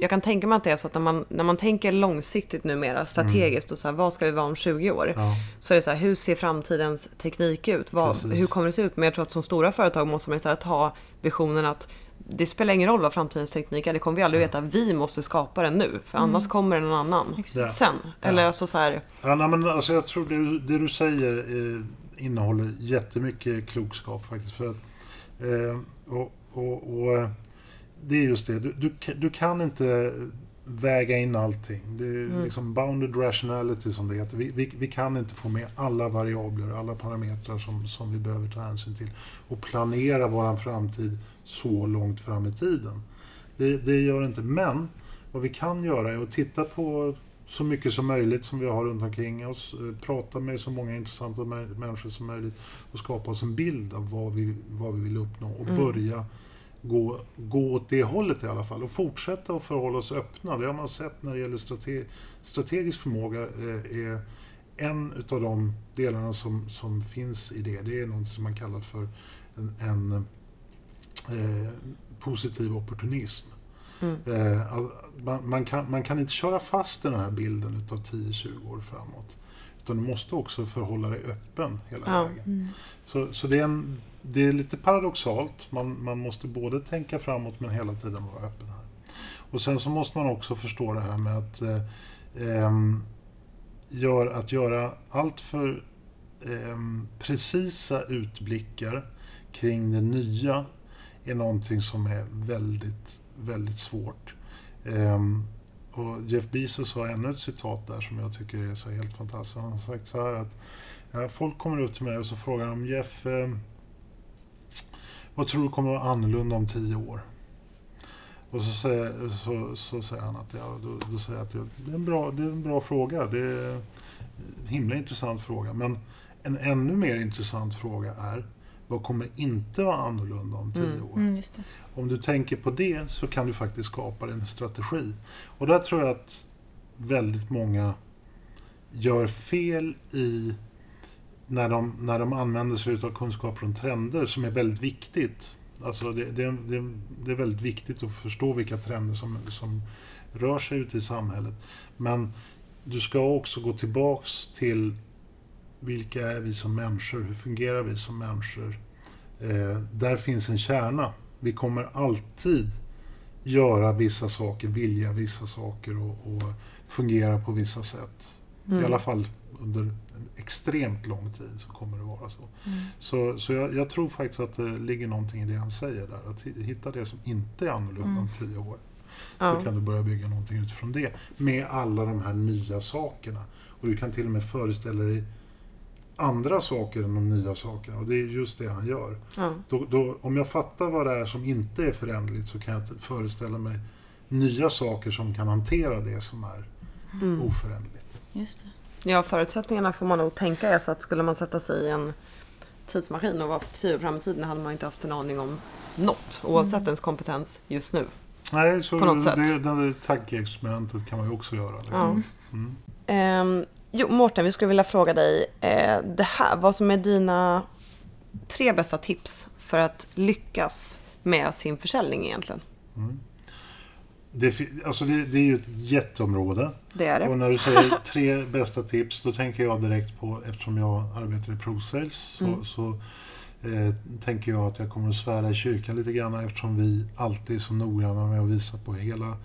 jag kan tänka mig att det är så att när man, när man tänker långsiktigt numera, strategiskt och så här, vad ska vi vara om 20 år? Ja, Så är det så här, hur ser framtidens teknik ut? Vad, hur kommer det se ut? Men jag tror att som stora företag måste man istället ha visionen att det spelar ingen roll vad framtidens teknik är, det kommer vi aldrig veta. Vi måste skapa den nu, för annars kommer det någon annan Ja. sen. Eller alltså så här, Ja, nej, men alltså jag tror det, du- det du säger eh, innehåller jättemycket klokskap faktiskt. För att, eh, och, och, och, eh, det är just det, du, du, du kan inte väga in allting. Det är Mm. liksom bounded rationality som det heter. Vi, vi, vi kan inte få med alla variabler, alla parametrar som, som vi behöver ta hänsyn till och planera vår framtid så långt fram i tiden. Det, det gör det inte. Men vad vi kan göra är att titta på så mycket som möjligt som vi har runt omkring oss. eh, Prata med så många intressanta mä- människor som möjligt och skapa oss en bild av vad vi, vad vi vill uppnå och Mm. börja gå, gå åt det hållet i alla fall och fortsätta att förhålla oss öppna. Det har man sett när det gäller strate, strategisk förmåga eh, är en utav de delarna som, som finns i det. Det är något som man kallar för en, en eh, positiv opportunism. Mm. Eh, man, man, kan, man kan inte köra fast den här bilden utav 10-20 år framåt. Utan du måste också förhålla dig öppen hela Ja. vägen. Mm. Så, så det, är en, det är lite paradoxalt. Man, man måste både tänka framåt men hela tiden vara öppen här. Och sen så måste man också förstå det här med att, eh, ehm, gör, att göra allt för ehm, precisa utblickar kring det nya är någonting som är väldigt, väldigt svårt. Ehm, och Jeff Bezos har ännu ett citat där som jag tycker är så helt fantastiskt. Han har sagt så här att ja, folk kommer upp till mig och så frågar de Jeff, eh, vad tror du kommer att vara annorlunda om tio år? Och så säger, så, så säger han att, ja, då, då säger att det är, en bra, det är en bra fråga. Det är en himla intressant fråga. Men en ännu mer intressant fråga är, vad kommer inte vara annorlunda om tio Mm. år? Mm, just det. Om du tänker på det så kan du faktiskt skapa en strategi. Och där tror jag att väldigt många gör fel i när de, när de använder sig av kunskaper om trender som är väldigt viktigt. Alltså det, det, det, det är väldigt viktigt att förstå vilka trender som, som rör sig ute i samhället. Men du ska också gå tillbaks till vilka är vi som människor? Hur fungerar vi som människor? Eh, där finns en kärna. Vi kommer alltid göra vissa saker, vilja vissa saker och, och fungera på vissa sätt. Mm. I alla fall under en extremt lång tid så kommer det vara så. Mm. Så, så jag, jag tror faktiskt att det ligger någonting i det han säger där. Att hi- hitta det som inte är annorlunda Mm. om tio år. Ja. Så kan du börja bygga någonting utifrån det. Med alla de här nya sakerna. Och du kan till och med föreställa dig andra saker än de nya sakerna. Och det är just det han gör. Ja. Då, då, om jag fattar vad det är som inte är föränderligt så kan jag föreställa mig nya saker som kan hantera det som är Mm. oföränderligt. Just det. Ja, förutsättningarna får man nog tänka är så att skulle man sätta sig i en tidsmaskin och vara tio år fram i tiden hade man inte haft en aning om något, oavsett Mm. ens kompetens just nu. Nej, så På något sätt. det, det, det tankeexperimentet kan man ju också göra. Liksom. Ja. Mm. Ehm, jo, Mårten, vi skulle vilja fråga dig eh, det här. Vad som är dina tre bästa tips för att lyckas med sin försäljning egentligen? Mm. Det, alltså det, det är ju ett jätteområde. Det är det. Och när du säger (laughs) tre bästa tips, då tänker jag direkt på, eftersom jag arbetar i ProSales, så, Mm. så eh, tänker jag att jag kommer att svära i kyrkan lite grann eftersom vi alltid är så noggranna med att visa på hela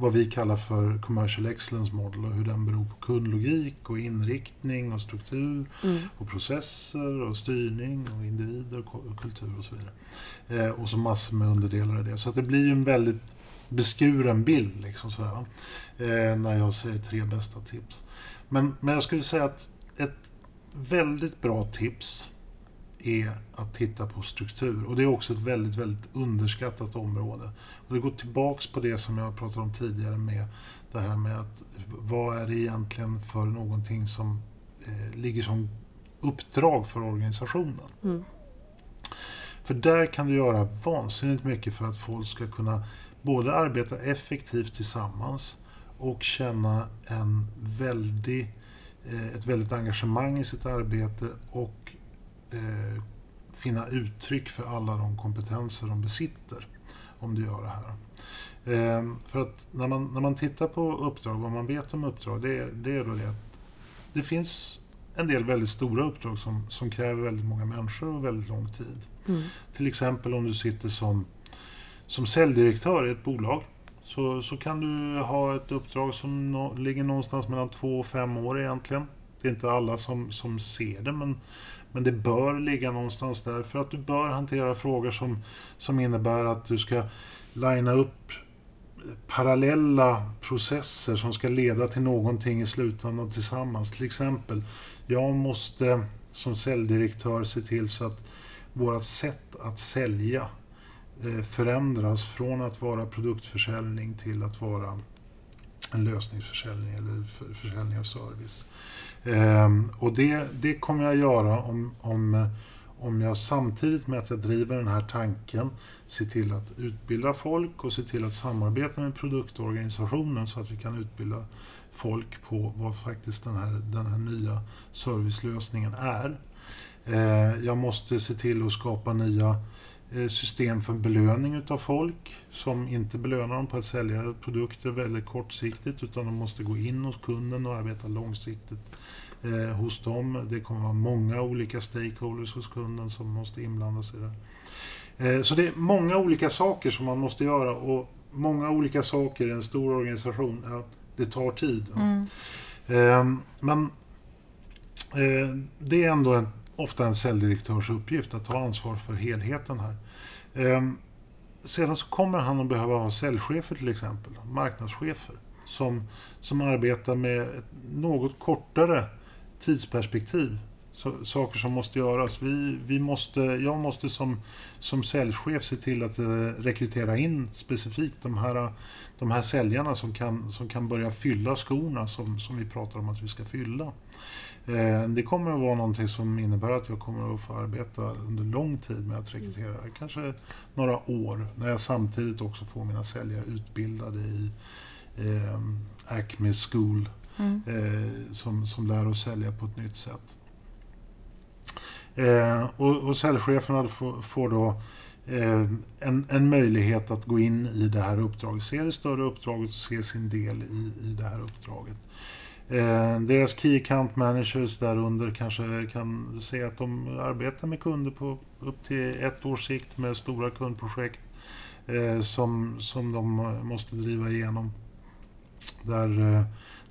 vad vi kallar för commercial excellence model och hur den beror på kundlogik och inriktning och struktur Mm. och processer och styrning och individer och kultur och så vidare. Eh, och så massor med underdelar i det. Så att det blir ju en väldigt beskuren bild liksom sådär, eh, när jag säger tre bästa tips. Men, men jag skulle säga att ett väldigt bra tips är att titta på struktur. Och det är också ett väldigt, väldigt underskattat område. Och det går tillbaks på det som jag pratade om tidigare med det här med att vad är det egentligen för någonting som eh, ligger som uppdrag för organisationen. Mm. För där kan du göra vansinnigt mycket för att folk ska kunna både arbeta effektivt tillsammans och känna en väldig, eh, ett väldigt engagemang i sitt arbete och eh, finna uttryck för alla de kompetenser de besitter om du gör det här. Eh, för att när man, när man tittar på uppdrag, vad man vet om uppdrag, det är, det är då det att det finns en del väldigt stora uppdrag som, som kräver väldigt många människor och väldigt lång tid. Mm. Till exempel om du sitter som, som säljdirektör i ett bolag så, så kan du ha ett uppdrag som nå, ligger någonstans mellan två och fem år egentligen. Det är inte alla som, som ser det men, men det bör ligga någonstans där för att du bör hantera frågor som, som innebär att du ska linea upp parallella processer som ska leda till någonting i slutändan tillsammans. Till exempel, jag måste som säljdirektör se till så att vårt sätt att sälja eh, förändras från att vara produktförsäljning till att vara en lösningsförsäljning eller försäljning av service. Ehm, och det, det kommer jag göra om, om, om jag samtidigt med att jag driver den här tanken ser till att utbilda folk och ser till att samarbeta med produktorganisationen så att vi kan utbilda folk på vad faktiskt den här, den här nya servicelösningen är. Ehm, jag måste se till att skapa nya system för belöning utav folk som inte belönar dem på att sälja produkter väldigt kortsiktigt utan de måste gå in hos kunden och arbeta långsiktigt eh, hos dem. Det kommer vara många olika stakeholders hos kunden som måste inblandas i det. Eh, så det är många olika saker som man måste göra och många olika saker i en stor organisation, ja, det tar tid. Mm. Eh, men eh, det är ändå en ofta en säljdirektörs uppgift att ta ansvar för helheten här. Ehm, sedan så kommer han att behöva ha säljchefer till exempel, marknadschefer, som, som arbetar med ett något kortare tidsperspektiv. Så, saker som måste göras. Vi, vi måste, jag måste som, som säljchef se till att eh, rekrytera in specifikt de här, de här säljarna som kan, som kan börja fylla skorna som, som vi pratar om att vi ska fylla. Eh, det kommer att vara någonting som innebär att jag kommer att få arbeta under lång tid med att rekrytera. Kanske några år när jag samtidigt också får mina säljare utbildade i eh, Acme School mm. eh, som, som lär oss sälja på ett nytt sätt. Eh, och, och säljcheferna får, får då eh, en, en möjlighet att gå in i det här uppdraget, se det större uppdraget och se sin del i, i det här uppdraget. Eh, deras Key Account Managers därunder kanske kan se att de arbetar med kunder på upp till ett års sikt med stora kundprojekt eh, som, som de måste driva igenom. Där eh,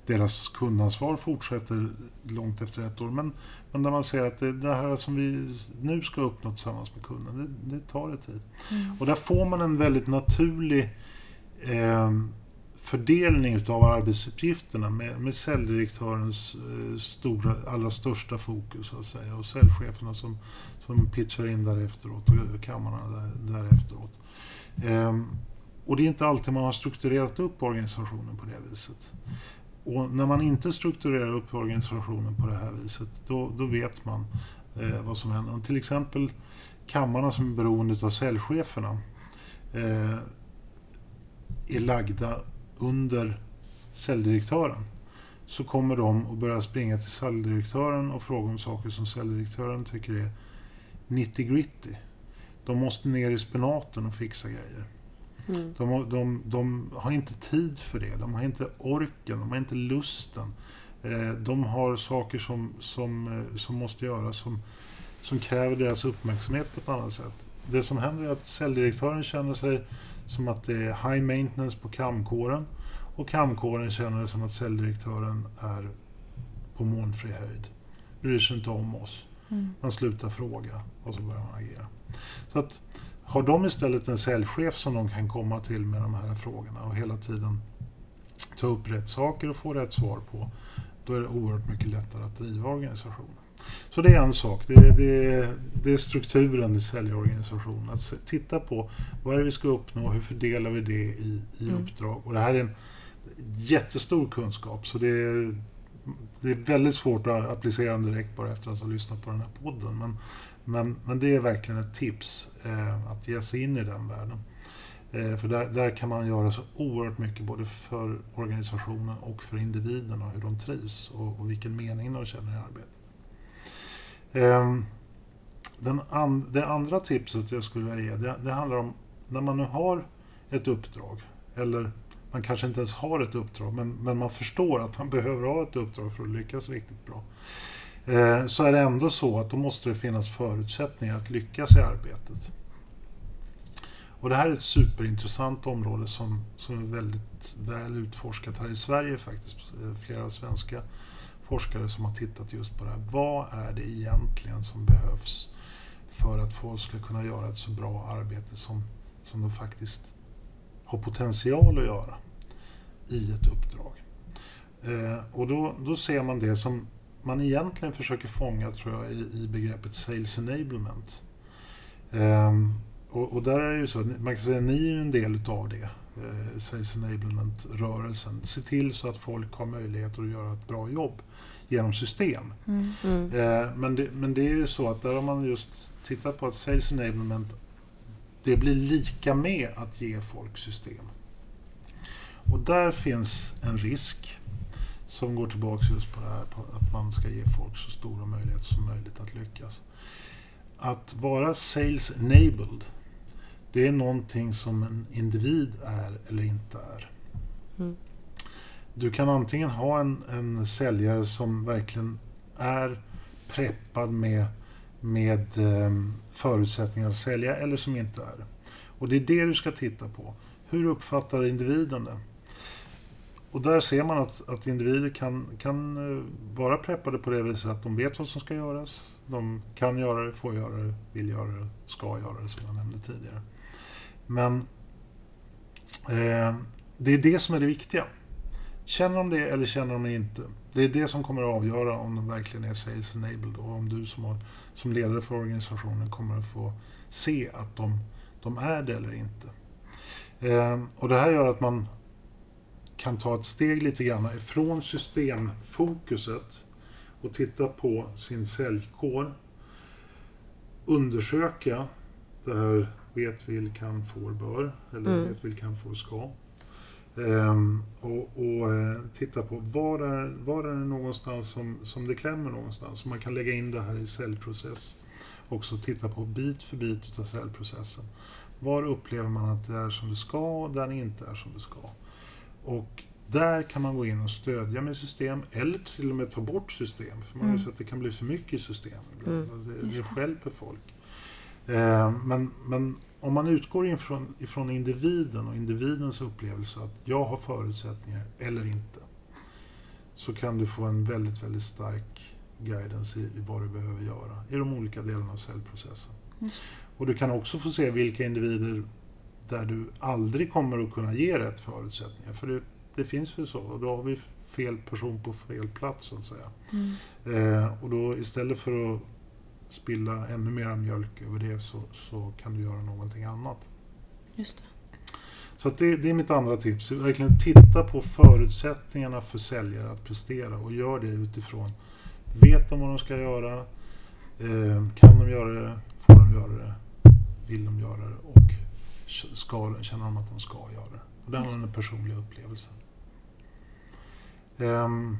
deras kundansvar fortsätter långt efter ett år. Men, men där man ser att det, det här som vi nu ska uppnå tillsammans med kunden, det, det tar det tid. Mm. Och där får man en väldigt naturlig eh, fördelning utav arbetsuppgifterna med, med säljdirektörens eh, stora, allra största fokus så att säga och säljcheferna som, som pitchar in därefteråt och kammarna där, därefteråt. Ehm, och det är inte alltid man har strukturerat upp organisationen på det viset. Och när man inte strukturerar upp organisationen på det här viset, då, då vet man eh, vad som händer. Till exempel kammarna som är beroende av säljcheferna eh, är lagda under säljdirektören så kommer de att börja springa till säljdirektören och fråga om saker som säljdirektören tycker är 90 gritty. De måste ner i spenaten och fixa grejer. Mm. De, de, de, har inte tid för det, de har inte orken, de har inte lusten. Eh, de har saker som, som, eh, som måste göras som, som kräver deras uppmärksamhet på ett annat sätt. Det som händer är att säljdirektören känner sig som att det är high maintenance på kamkåren och kamkåren känner det som att säljdirektören är på molnfri höjd. Bryr sig inte om oss. Mm. Man slutar fråga och så börjar man agera. Så att, har de istället en säljchef som de kan komma till med de här frågorna och hela tiden ta upp rätt saker och få rätt svar på, då är det oerhört mycket lättare att driva organisationen. Så det är en sak. Det är, det är, det är strukturen i säljorganisationen. Att titta på vad är det vi ska uppnå och hur fördelar vi det i, i mm. uppdrag. Och det här är en jättestor kunskap så det är, det är väldigt svårt att applicera den direkt bara efter att ha lyssnat på den här podden. Men, men, men det är verkligen ett tips eh, att ge sig in i den världen. Eh, för där, där kan man göra så oerhört mycket både för organisationen och för individerna, hur de trivs och, och vilken mening de känner i arbetet. Ehm, den an, det andra tipset jag skulle vilja ge, det, det handlar om när man nu har ett uppdrag, eller man kanske inte ens har ett uppdrag, men, men man förstår att man (laughs) behöver ha ett uppdrag för att lyckas riktigt bra. Eh, så är det ändå så att då måste det finnas förutsättningar att lyckas i arbetet. Och det här är ett superintressant område som, som är väldigt väl utforskat här i Sverige faktiskt. Eh, flera svenska forskare som har tittat just på det här. Vad är det egentligen som behövs för att folk ska kunna göra ett så bra arbete som, som de faktiskt har potential att göra i ett uppdrag? Eh, och då, då ser man det som man egentligen försöker fånga, tror jag, i, i begreppet sales enablement. Eh, och, och, där är det ju så, man kan säga att ni är en del utav det eh, Sales Enablement-rörelsen. Se till så att folk har möjlighet att göra ett bra jobb genom system. Mm. Mm. Eh, men, det, men det är ju så att där har man just tittat på att Sales Enablement det blir lika med att ge folk system. Och där finns en risk som går tillbaka just på det här på att man ska ge folk så stora möjligheter som möjligt att lyckas. Att vara sales enabled, det är någonting som en individ är eller inte är. Mm. Du kan antingen ha en, en säljare som verkligen är preppad med, med eh, förutsättningar att sälja eller som inte är. Och det är det du ska titta på. Hur uppfattar individen det? Och där ser man att, att individer kan, kan eh, vara preppade på det viset att de vet vad som ska göras. De kan göra det, får göra det, vill göra det, ska göra det som jag nämnde tidigare. Men eh, det är det som är det viktiga. Känner de det eller känner de det inte? Det är det som kommer att avgöra om de verkligen är sales enabled och om du som, har, som ledare för organisationen kommer att få se att de, de är det eller inte. Eh, och det här gör att man kan ta ett steg lite grann ifrån systemfokuset och titta på sin säljkår. Undersöka det här vet, vill, kan, får, bör. Eller Mm. vet, vill, kan, får, ska. Ehm, och och eh, titta på var är, var är det någonstans som, som det klämmer någonstans. Så man kan lägga in det här i säljprocess. Också titta på bit för bit av säljprocessen. Var upplever man att det är som det ska och där det inte är som det ska. Och där kan man gå in och stödja med system eller till och med ta bort system. För man har ju Mm. sett att det kan bli för mycket i system. Mm. Det, det det. stjälper folk. Eh, men, men om man utgår ifrån, ifrån individen och individens upplevelse att jag har förutsättningar eller inte. Så kan du få en väldigt, väldigt stark guidance i, i vad du behöver göra i de olika delarna av säljprocessen. Just Och du kan också få se vilka individer där du aldrig kommer att kunna ge rätt förutsättningar. För det, det finns ju så. Och då har vi fel person på fel plats så att säga. Mm. Eh, och då istället för att spilla ännu mer mjölk över det så, så kan du göra någonting annat. Just det. Så det, det är mitt andra tips. Verkligen titta på förutsättningarna för säljare att prestera och gör det utifrån Vet de vad de ska göra? Eh, kan de göra det? Får de göra det? Vill de göra det? Och ska, känner de att de ska göra det? Och det handlar om den personliga upplevelsen. Ehm,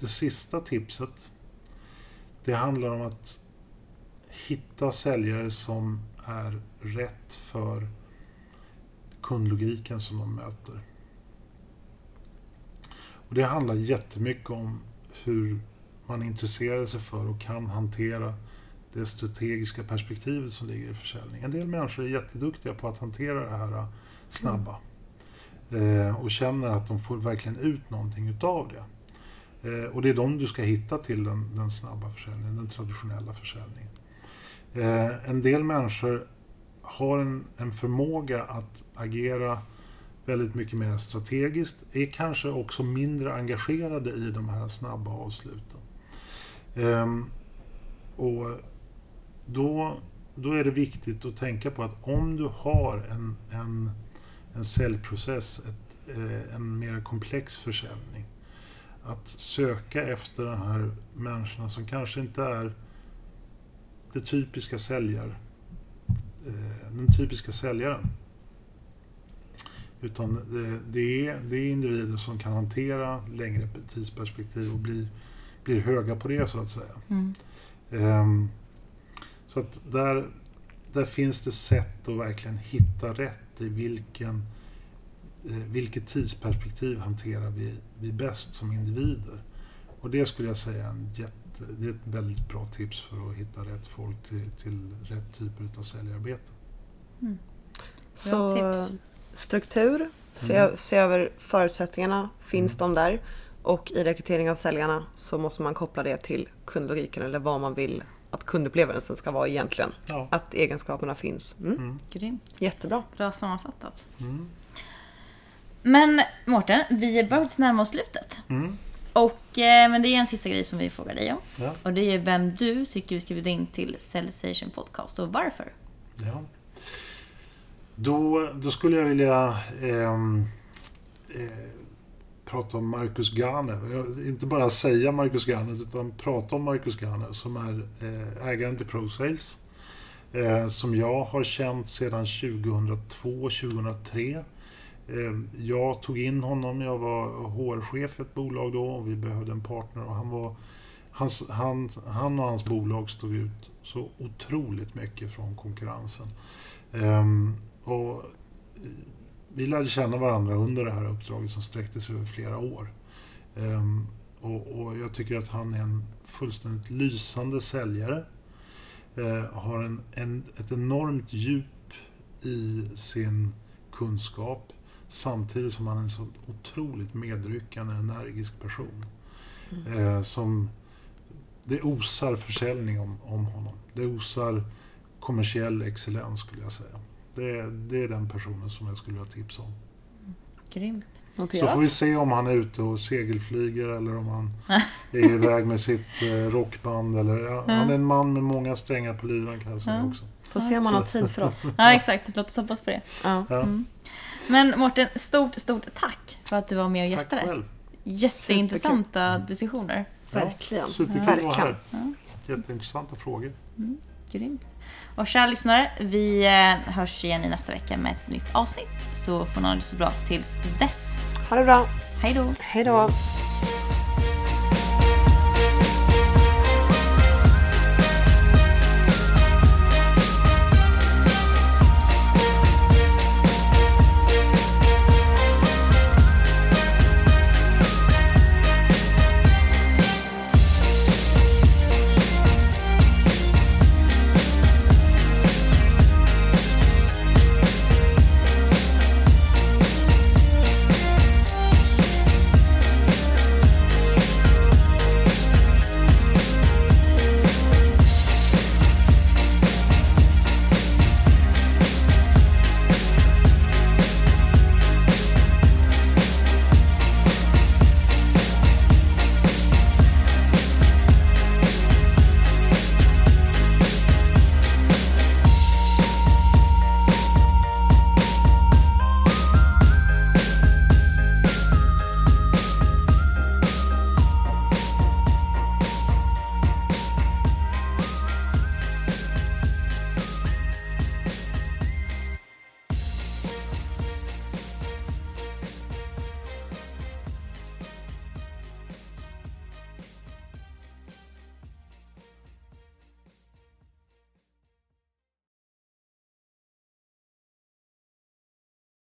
det sista tipset det handlar om att hitta säljare som är rätt för kundlogiken som de möter. Och det handlar jättemycket om hur man intresserar sig för och kan hantera det strategiska perspektivet som ligger i försäljning. En del människor är jätteduktiga på att hantera det här snabba eh, och känner att de får verkligen ut någonting utav det. Eh, och det är de du ska hitta till den, den snabba försäljningen, den traditionella försäljningen. Eh, en del människor har en, en förmåga att agera väldigt mycket mer strategiskt, är kanske också mindre engagerade i de här snabba avsluten. Ehm, och då, då är det viktigt att tänka på att om du har en, en, en säljprocess, ett, eh, en mer komplex försäljning, att söka efter de här människorna som kanske inte är det typiska säljar, eh, den typiska säljaren. Utan det, är, det är individer som kan hantera längre tidsperspektiv och blir, blir höga på det så att säga. Mm. Ehm, så att där, där finns det sätt att verkligen hitta rätt i vilken, eh, vilket tidsperspektiv hanterar vi, vi bäst som individer. Och det skulle jag säga är, en jätte, det är ett väldigt bra tips för att hitta rätt folk till, till rätt typer av säljarbete. Så tips. struktur, se, Mm. se över förutsättningarna, finns de där? Och i rekrytering av säljarna så måste man koppla det till kundlogiken eller vad man vill att kundupplevelsen ska vara egentligen. Ja. Att egenskaperna finns. Mm. Mm. Grymt. Jättebra. Bra sammanfattat. Mm. Men Mårten, vi börjar närma oss slutet. Mm. Och, eh, men det är en sista grej som vi frågar dig om. Ja. Och det är vem du tycker vi ska bjuda in till Cellstation Podcast och varför. Ja. Då, då skulle jag vilja ehm, eh, prata om Marcus. Jag- Inte bara säga Marcus Garner, utan prata om Marcus Garner som är eh, ägaren till ProSales. Eh, som jag har känt sedan 2002-2003. Eh, Ehm, jag tog in honom, jag var HR-chef i ett bolag då och vi behövde en partner. Och han, var, hans, han, han och hans bolag stod ut så otroligt mycket från konkurrensen. Ehm, och eh, vi lärde känna varandra under det här uppdraget som sträckte sig över flera år. Ehm, och, och jag tycker att han är en fullständigt lysande säljare. Ehm, har en, en, ett enormt djup i sin kunskap samtidigt som han är en så otroligt medryckande, energisk person. Eh, som, det osar försäljning om, om honom. Det osar kommersiell excellens skulle jag säga. Det, det är den personen som jag skulle vilja tipsa om. Grymt. Så Noterat. får vi se om han är ute och segelflyger eller om han (laughs) är iväg med sitt eh, rockband. Eller, ja, Han är en man med många strängar på lyran kan jag säga också. Får se om han har tid för oss. (laughs) Ja, exakt. Låt oss hoppas på det. Ja. Ja. Men Mårten, stort, stort tack för att du var med och Tack gästade. själv. Jätteintressanta diskussioner. Verkligen. Superkul att vara Verkligen. här. Jätteintressanta frågor. Grymt. Och kära lyssnare, vi eh, hörs igen i nästa vecka med ett nytt avsnitt. Så får ni ha det så bra tills dess. Ha det bra. Hej då! Hej då.